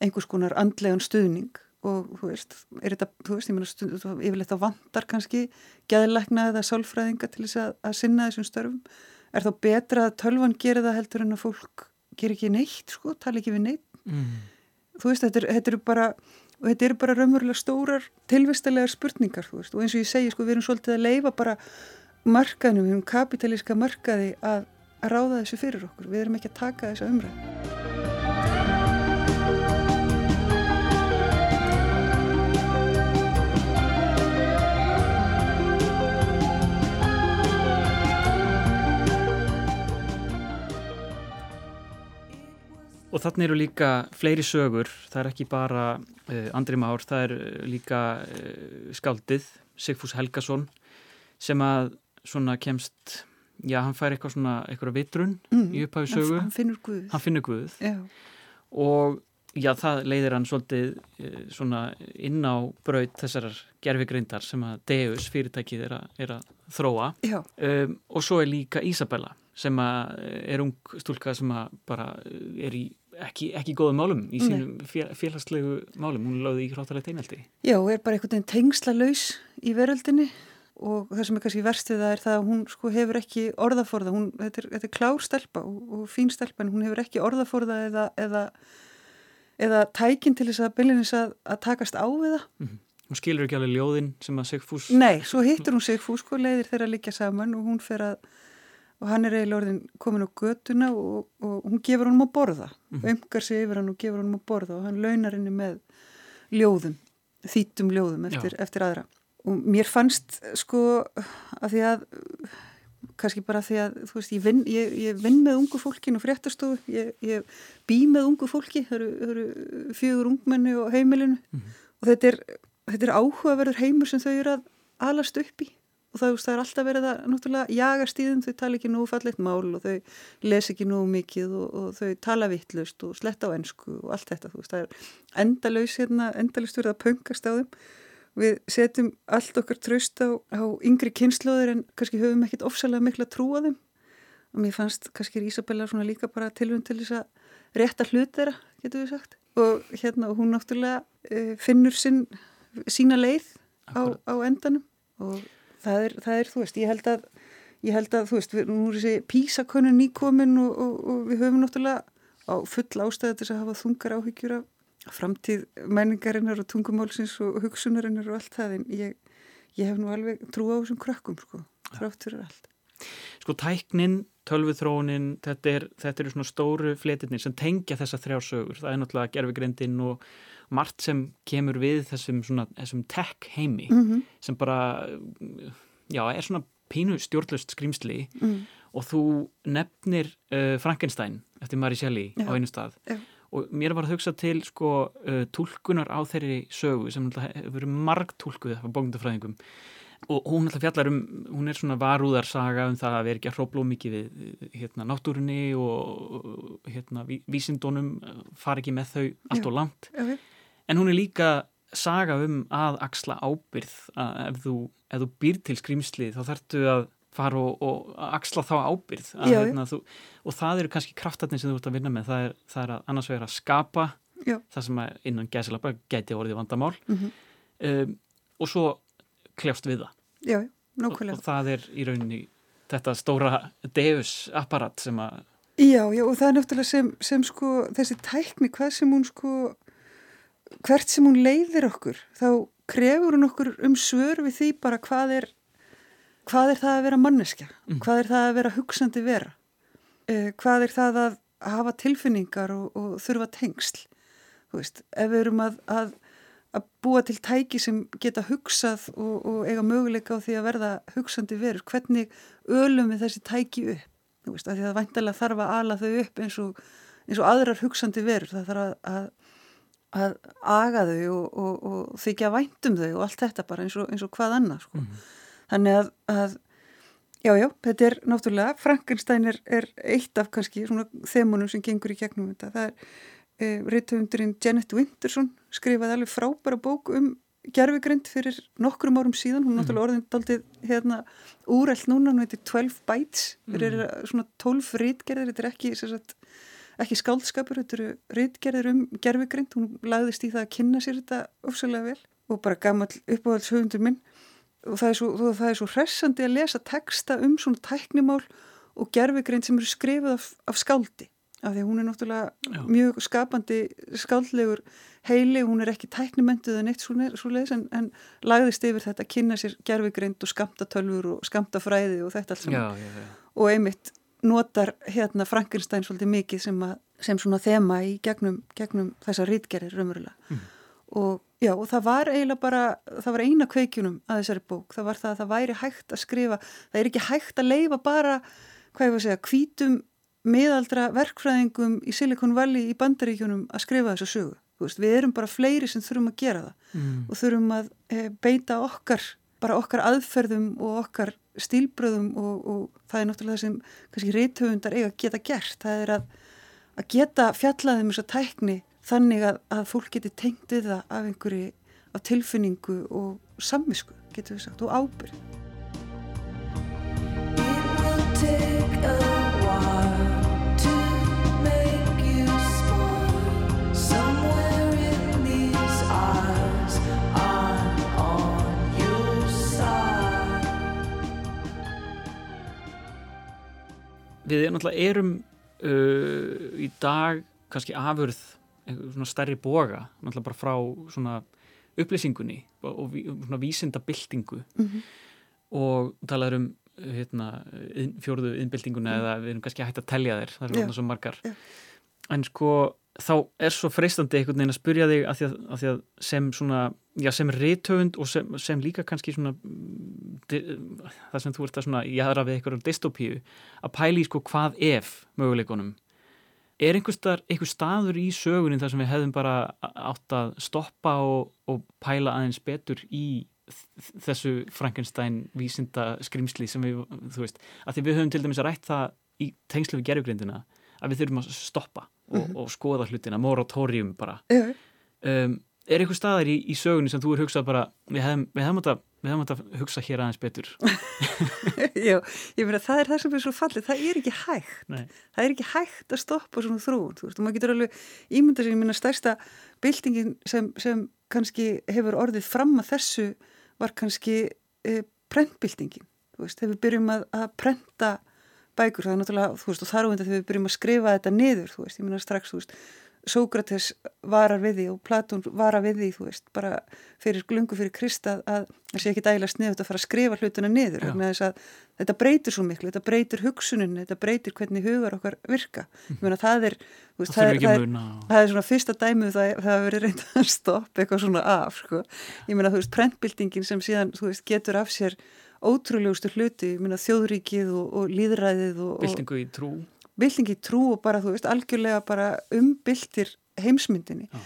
einhvers konar andlegan stuðning og þú veist, er þetta, þú veist, ég meina stund, yfirleitt á vandar kannski geðleikna eða sálfræðinga til þess að, að sinna þessum störfum er þá betra að tölvan gerir það heldur en að fólk ger ekki neitt sko, tala ekki við neitt mm. þú veist, þetta, er, eru bara og þetta eru bara raunverulega stórar tilvistilegar spurningar, veist, og eins og ég segi sko, við erum svolítið að leifa bara markaðnum, erum kapitalíska markaði að, að ráða þessu fyrir okkur, við erum ekki að taka þessa umræð Og þannig eru líka fleiri sögur, það er ekki bara uh, Andri Már, það er eh, líka uh, skáldið Sigfús Helgason sem að svona kemst já, hann fær eitthvað svona, eitthvað vitrun mm, í upphafi sögu. Hann finnur Guð. Hann finnur Guð. Og já, það leiðir hann svolítið eh, svona inn á braut þessar gerfigreindar sem að Deus fyrirtækið er, er að þróa. Um, og svo er líka Isabella sem að er ung stúlka sem að bara er í ekki, ekki góðum málum í sínum félagslegu málum, hún lögði í hróttalegt einhaldi. Já, og er bara einhvern veginn tengsla laus í veröldinni og það sem er kannski verst við það er það að hún sko hefur ekki orðaforða, hún, þetta, er, þetta er klár stelpa og, og fín stelpa en hún hefur ekki orðaforða eða, eða, eða tækin til þess að byllinis að, að takast á við það. Mm -hmm. Hún skilur ekki alveg ljóðin sem að Sigfús... Nei, svo hittur hún Sigfús sko, leiðir þeirra líka saman og hún fer að og hann er eiginlega orðin komin á götuna og, og hún gefur honum að borða. Mm -hmm. umgar sig yfir hann og gefur honum að borða og hann launar henni með ljóðum þýttum ljóðum eftir, eftir aðra. Og mér fannst sko að því að kannski bara því að þú veist ég vinn, ég, ég vinn með ungu fólkin og fréttastofu, ég, ég bý með ungu fólki, það eru, eru fjögur ungmenni og heimilinu. Mm -hmm. og þetta er, þetta er áhugaverður heimur sem þau eru að alast upp í og það, það er alltaf verið að náttúrulega jagast í þeim, þau tala ekki nú fallegt mál og þau les ekki nú mikið og, og þau tala vittlust og sletta á ennsku og allt þetta, veist, það er endalaus hérna, endalaust verið að pöngast á þeim. Við setjum allt okkar tröst á, á yngri kynnslóður en kannski höfum ekkit ofsalega miklu að trúa þeim. Og mér fannst kannski Ísabella svona líka bara tilvönd til þess að rétta hlut þeirra, getur við sagt. Og hérna hún náttúrulega uh, finnur sinn, sína leið á, á endanum og það er, það er, þú veist, ég held að ég held að, þú veist, við, nú er þessi písakönnun nýkomin og, og, og við höfum náttúrulega á full ástæða til að hafa þungar áhyggjur af framtíð menningarinnar og tungumálsins og hugsunarinnar og allt það en ég, ég hef nú alveg trú á þessum krökkum, sko, frátt fyrir allt. Sko tæknin, tölvuþróunin, þetta er, þetta eru svona stóru fletirnir sem tengja þessa þrjársögur, það er náttúrulega gerfigrindin og margt sem kemur við þessum, svona, þessum tech heimi mm -hmm. sem bara já, er svona pínu stjórnlust skrýmsli mm. og þú nefnir uh, Frankenstein eftir Mary Shelley já. á einu stað já. og mér var að hugsa til sko uh, tólkunar á þeirri sögu sem hefur verið margt tólkuð af bókndafræðingum og hún alltaf fjallar um, hún er svona varúðarsaga um það að vera ekki að hrópla mikið við hérna náttúrunni og hérna vísindónum fara ekki með þau allt og langt okay en hún er líka saga um að axla ábyrð að ef þú, ef þú býr til skrýmslið þá þarftu að fara og, og axla þá ábyrð að, hérna, þú, og það eru kannski kraftatni sem þú ert að vinna með. Það er, það er að annars vegar að skapa Já. það sem innan gæsilapa geti orðið vandamál. Mm -hmm. um, og svo kljást við það. Já, og, og það er í rauninni þetta stóra deus apparat sem að Já, já og það er náttúrulega sem, sem sko þessi tækni hvað sem hún sko hvert sem hún leiðir okkur þá krefur hún okkur um svör við því bara hvað er hvað er það að vera manneskja? Mm. hvað er það að vera hugsandi vera? Eh, hvað er það að hafa tilfinningar og, og þurfa tengsl? Þú veist, ef við erum að, að, að búa til tæki sem geta hugsað og, og eiga möguleika á því að verða hugsandi verur, hvernig ölum við þessi tæki upp? Þú veist, að því að vantilega þarf að ala þau upp eins og, eins og aðrar hugsandi verur, það þarf að, að að aga þau og, og, og þykja væntum þau og allt þetta bara eins og, eins og hvað annað sko. mm -hmm. þannig að, að já já, þetta er náttúrulega Frankenstein er, er eitt af kannski svona þemunum sem gengur í gegnum þetta það er e, reytöfundurinn Janet Winterson skrifaði alveg frábæra bók um gerfigrind fyrir nokkrum árum síðan hún er náttúrulega orðin daldið hérna úrælt núna, hún heitir 12 Bites mm -hmm. þetta er svona 12 rítgerðir þetta er ekki sérstaklega ekki skáldskapur, þetta eru reytgerðir um gerfigrind, hún lagðist í það að kynna sér þetta ofsalega vel. Og bara gammal uppáhaldshöfundur minn. Og það er svo, það er svo hressandi að lesa texta um svona tæknimál og gerfigrind sem eru skrifið af, af skáldi, af því hún er náttúrulega Já. mjög skapandi skáldlegur heili, hún er ekki tæknimentuð en eitt svo, leiðis en, en lagðist yfir þetta að kynna sér gerfigrind og skamta tölfur og skamta fræði og þetta allt saman. Og einmitt notar hérna Frankenstein svolítið mikið sem, að, sem svona þema í gegnum, gegnum þessa rítgerir raunverulega mm. og já og það var eiginlega bara, það var eina kveikjunum að þessari bók, það var það að það væri hægt að skrifa, það er ekki hægt að leifa bara, hvað ég var að segja, kvítum miðaldra verkfræðingum í Silicon Valley í bandaríkjunum að skrifa þessu sögu, veist, við erum bara fleiri sem þurfum að gera það mm. og þurfum að e, beita okkar, bara okkar aðferðum og okkar stílbröðum og, og það er náttúrulega það sem kannski reythöfundar eiga að geta gert. Það er að, að geta fjallaðum þess að tækni þannig að, að fólk geti tengt við það af einhverju af tilfinningu og samvisku, getur við sagt, og ábyrð. Við náttúrulega erum uh, í dag kannski afurð svona stærri boga náttúrulega bara frá svona upplýsingunni og, svona vísindabildingu mm -hmm. og talaður um hérna, fjóruðu innbildinguna mm. eða við erum kannski hægt að telja þér það er svona svo margar yeah. en sko þá er svo freistandi einhvern veginn að spurja þig að því að, að, því að sem svona já, sem reytöfund og sem, sem líka kannski svona það sem þú ert að svona jæðra við eitthvað dystopíu að pæli sko hvað ef möguleikonum er einhver, einhver staður í sögunin þar sem við hefðum bara átt að stoppa og, og pæla aðeins betur í þessu Frankenstein vísinda skrimsli sem við, þú veist, að því við höfum til dæmis að rætt það í tengslu við gerðugrindina að við þurfum að stoppa og, -hmm. og skoða hlutina, moratorium bara. Um, er einhver staðar í, í sögunni sem þú er hugsað bara, við hefum, við hefum að við hefum átt að hugsa hér aðeins betur? Já, ég meina það er það sem er svo fallið, það er ekki hægt. Nei. það er ekki hægt að stoppa svona þrún þú veist, og maður getur alveg ímynda sér, ég meina stærsta byltingin sem, sem kannski hefur orðið fram að þessu var kannski e, prentbyltingin, þú veist, þegar við byrjum að, að prenta bækur, það er náttúrulega, þú veist, og þar á enda þegar við byrjum að skrifa þetta niður, þú veist, ég meina strax, þú veist Sókrates varar við því og Platón varar við því, þú veist, bara fyrir glungu fyrir Krista að það sé ekki dægilega sniðut að fara að skrifa hlutuna niður þetta breytir svo miklu, þetta breytir hugsunin, þetta breytir hvernig hugar okkar virka. Ég meina það er veist, það, er, það, er, það er svona fyrsta dæmið það, það hefur verið reynd að stoppa eitthvað svona af sko. ég meina þú veist, prentbildingin sem síðan veist, getur af sér ótrúlegustu hluti, meina þjóðríkið og, og líðræðið og, Bildingu í trú. Byltingi trú og bara, þú veist, algjörlega bara umbyltir heimsmyndinni. Já.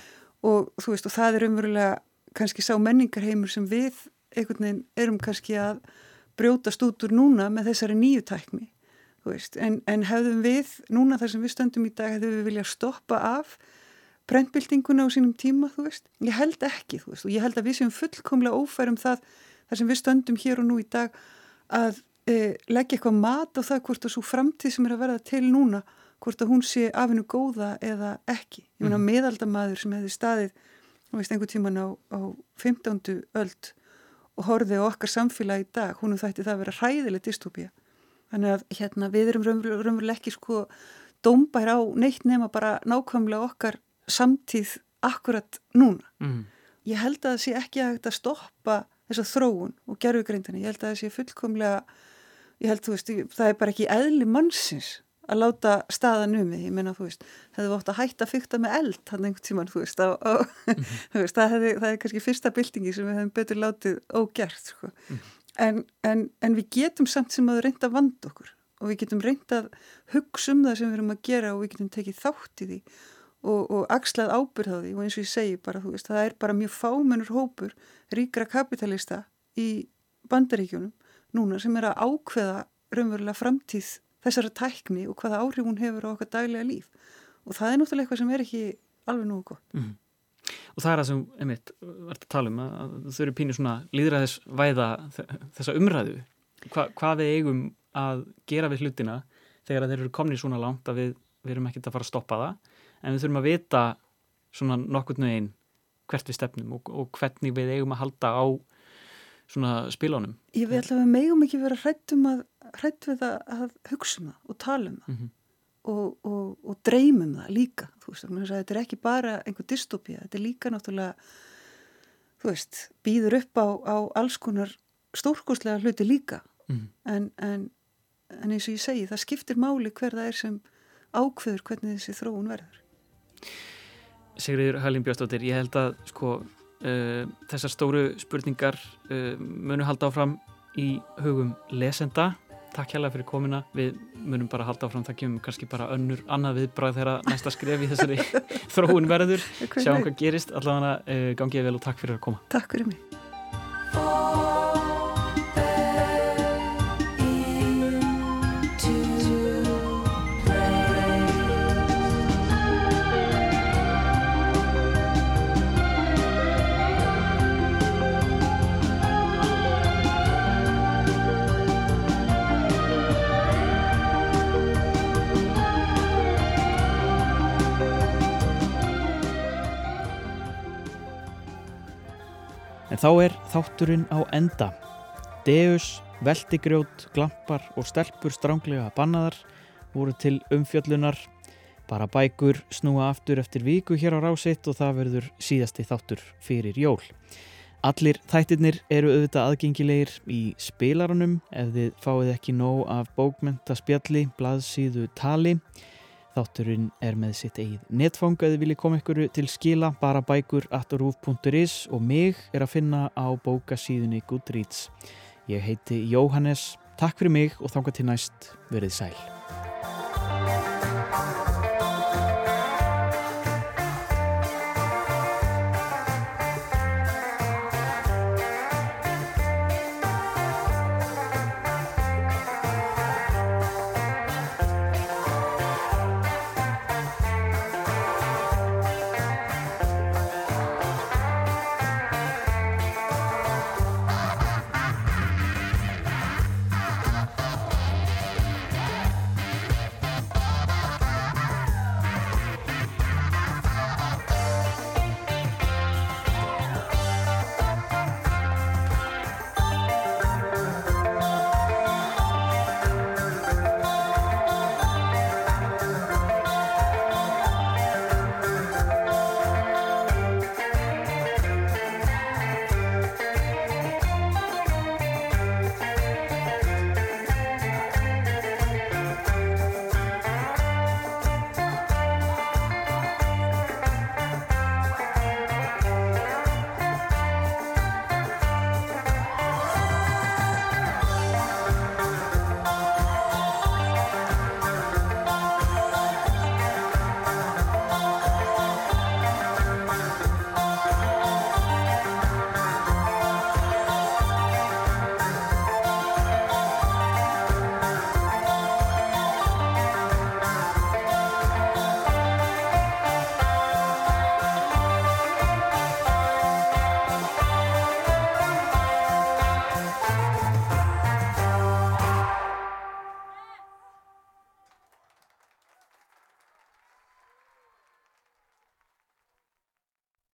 og þú veist, og það er umverulega kannski sá menningarheimur sem við einhvern veginn erum kannski að brjótast út úr núna með þessari nýju tækni, þú veist, en, en hefðum við, núna þar sem við stöndum í dag, hefðum við viljað stoppa af brentbyltinguna á sínum tíma, þú veist, ég held ekki, þú veist, og ég held að við séum fullkomlega ófærum það þar sem við stöndum hér og nú í dag að e, leggja eitthvað mat á það hvort að svo framtíð sem er að verða til núna hvort að hún sé af hennu góða eða ekki. Ég meina mm. meðaldamaður sem hefði staðið, þú veist, einhver tíman á, á 15. öld og horfið á okkar samfélagi í dag, húnum þætti það að vera hræðileg dystopía. Þannig að hérna við erum raunverulega ekki sko dómbær á neitt nema bara nákvæmlega okkar samtíð akkurat núna. Mm. Ég held að það sé ekki að þetta stoppa þessa þróun og gerðugreindinni. Ég held að það sé fullkomlega ég held, þú veist, það er bara ekki eðli mannsins að láta staðan um því, ég meina, þú veist, hefðu ótt að hætta að fykta með eld hann einhvern tíman, þú veist, á, á, mm -hmm. þú veist það, hefði, það er kannski fyrsta byltingi sem við hefum betur látið ógjert, sko. Mm -hmm. en, en, en við getum samt sem að reynda að vanda okkur og við getum reynda að hugsa um það sem við erum að gera og við getum tekið þátt í því og, og axlað ábyrð á því og eins og ég segi bara, þú veist, það er bara mjög fámennur hópur ríkra kapitalista í bandaríkjunum núna sem er að ákveða raunverulega framtíð þessara tækni og hvaða áhrif hún hefur á okkar daglega líf og það er náttúrulega eitthvað sem er ekki alveg nú gott. Mm. Og það er það sem, einmitt, vart að tala um að þau eru pínir svona líðræðis væða þessa umræðu. Hva, hvað við eigum að gera við hlutina þegar þeir eru komnið svona langt að við, við erum ekkert að fara að stoppa það en við þurfum að vita svona nokkurnu einn hvert við stefnum og, og hvernig við eigum að halda á svona spilunum. Ég vil allavega megum ekki vera hrættum að hrætt við að, að hugsa um það og tala um það mm -hmm. og, og, og dreymum það líka þú veist, þetta er ekki bara einhver dystopía, þetta er líka náttúrulega þú veist, býður upp á, á alls konar stórkostlega hluti líka mm -hmm. en, en, en eins og ég segi, það skiptir máli hver það er sem ákveður hvernig þessi þróun verður Sigriður Hælin Björnstóttir, ég held að sko Uh, þessar stóru spurningar uh, munu halda áfram í hugum lesenda. Takk hjálpa fyrir komina, við munum bara halda áfram það kemur kannski bara önnur annað viðbræð þegar næsta skref í þessari þróun verður, sjáum hvað gerist. Allavega uh, gangið vel og takk fyrir að koma. Takk fyrir mig þá er þátturinn á enda. Deus, veldigrjót, glampar og stelpur stránglega bannaðar voru til umfjöllunar. Bara bækur snúa aftur eftir viku hér á rásitt og það verður síðasti þáttur fyrir jól. Allir þættirnir eru auðvitað aðgengilegir í spilaranum ef þið fáið ekki nóg af bókmentaspjalli, blaðsíðu tali. Þátturinn er með sitt eigið netfang að þið viljið koma ykkur til skila bara bækur aturúf.is og mig er að finna á bókasíðunni Goodreads. Ég heiti Jóhannes, takk fyrir mig og þángar til næst verið sæl.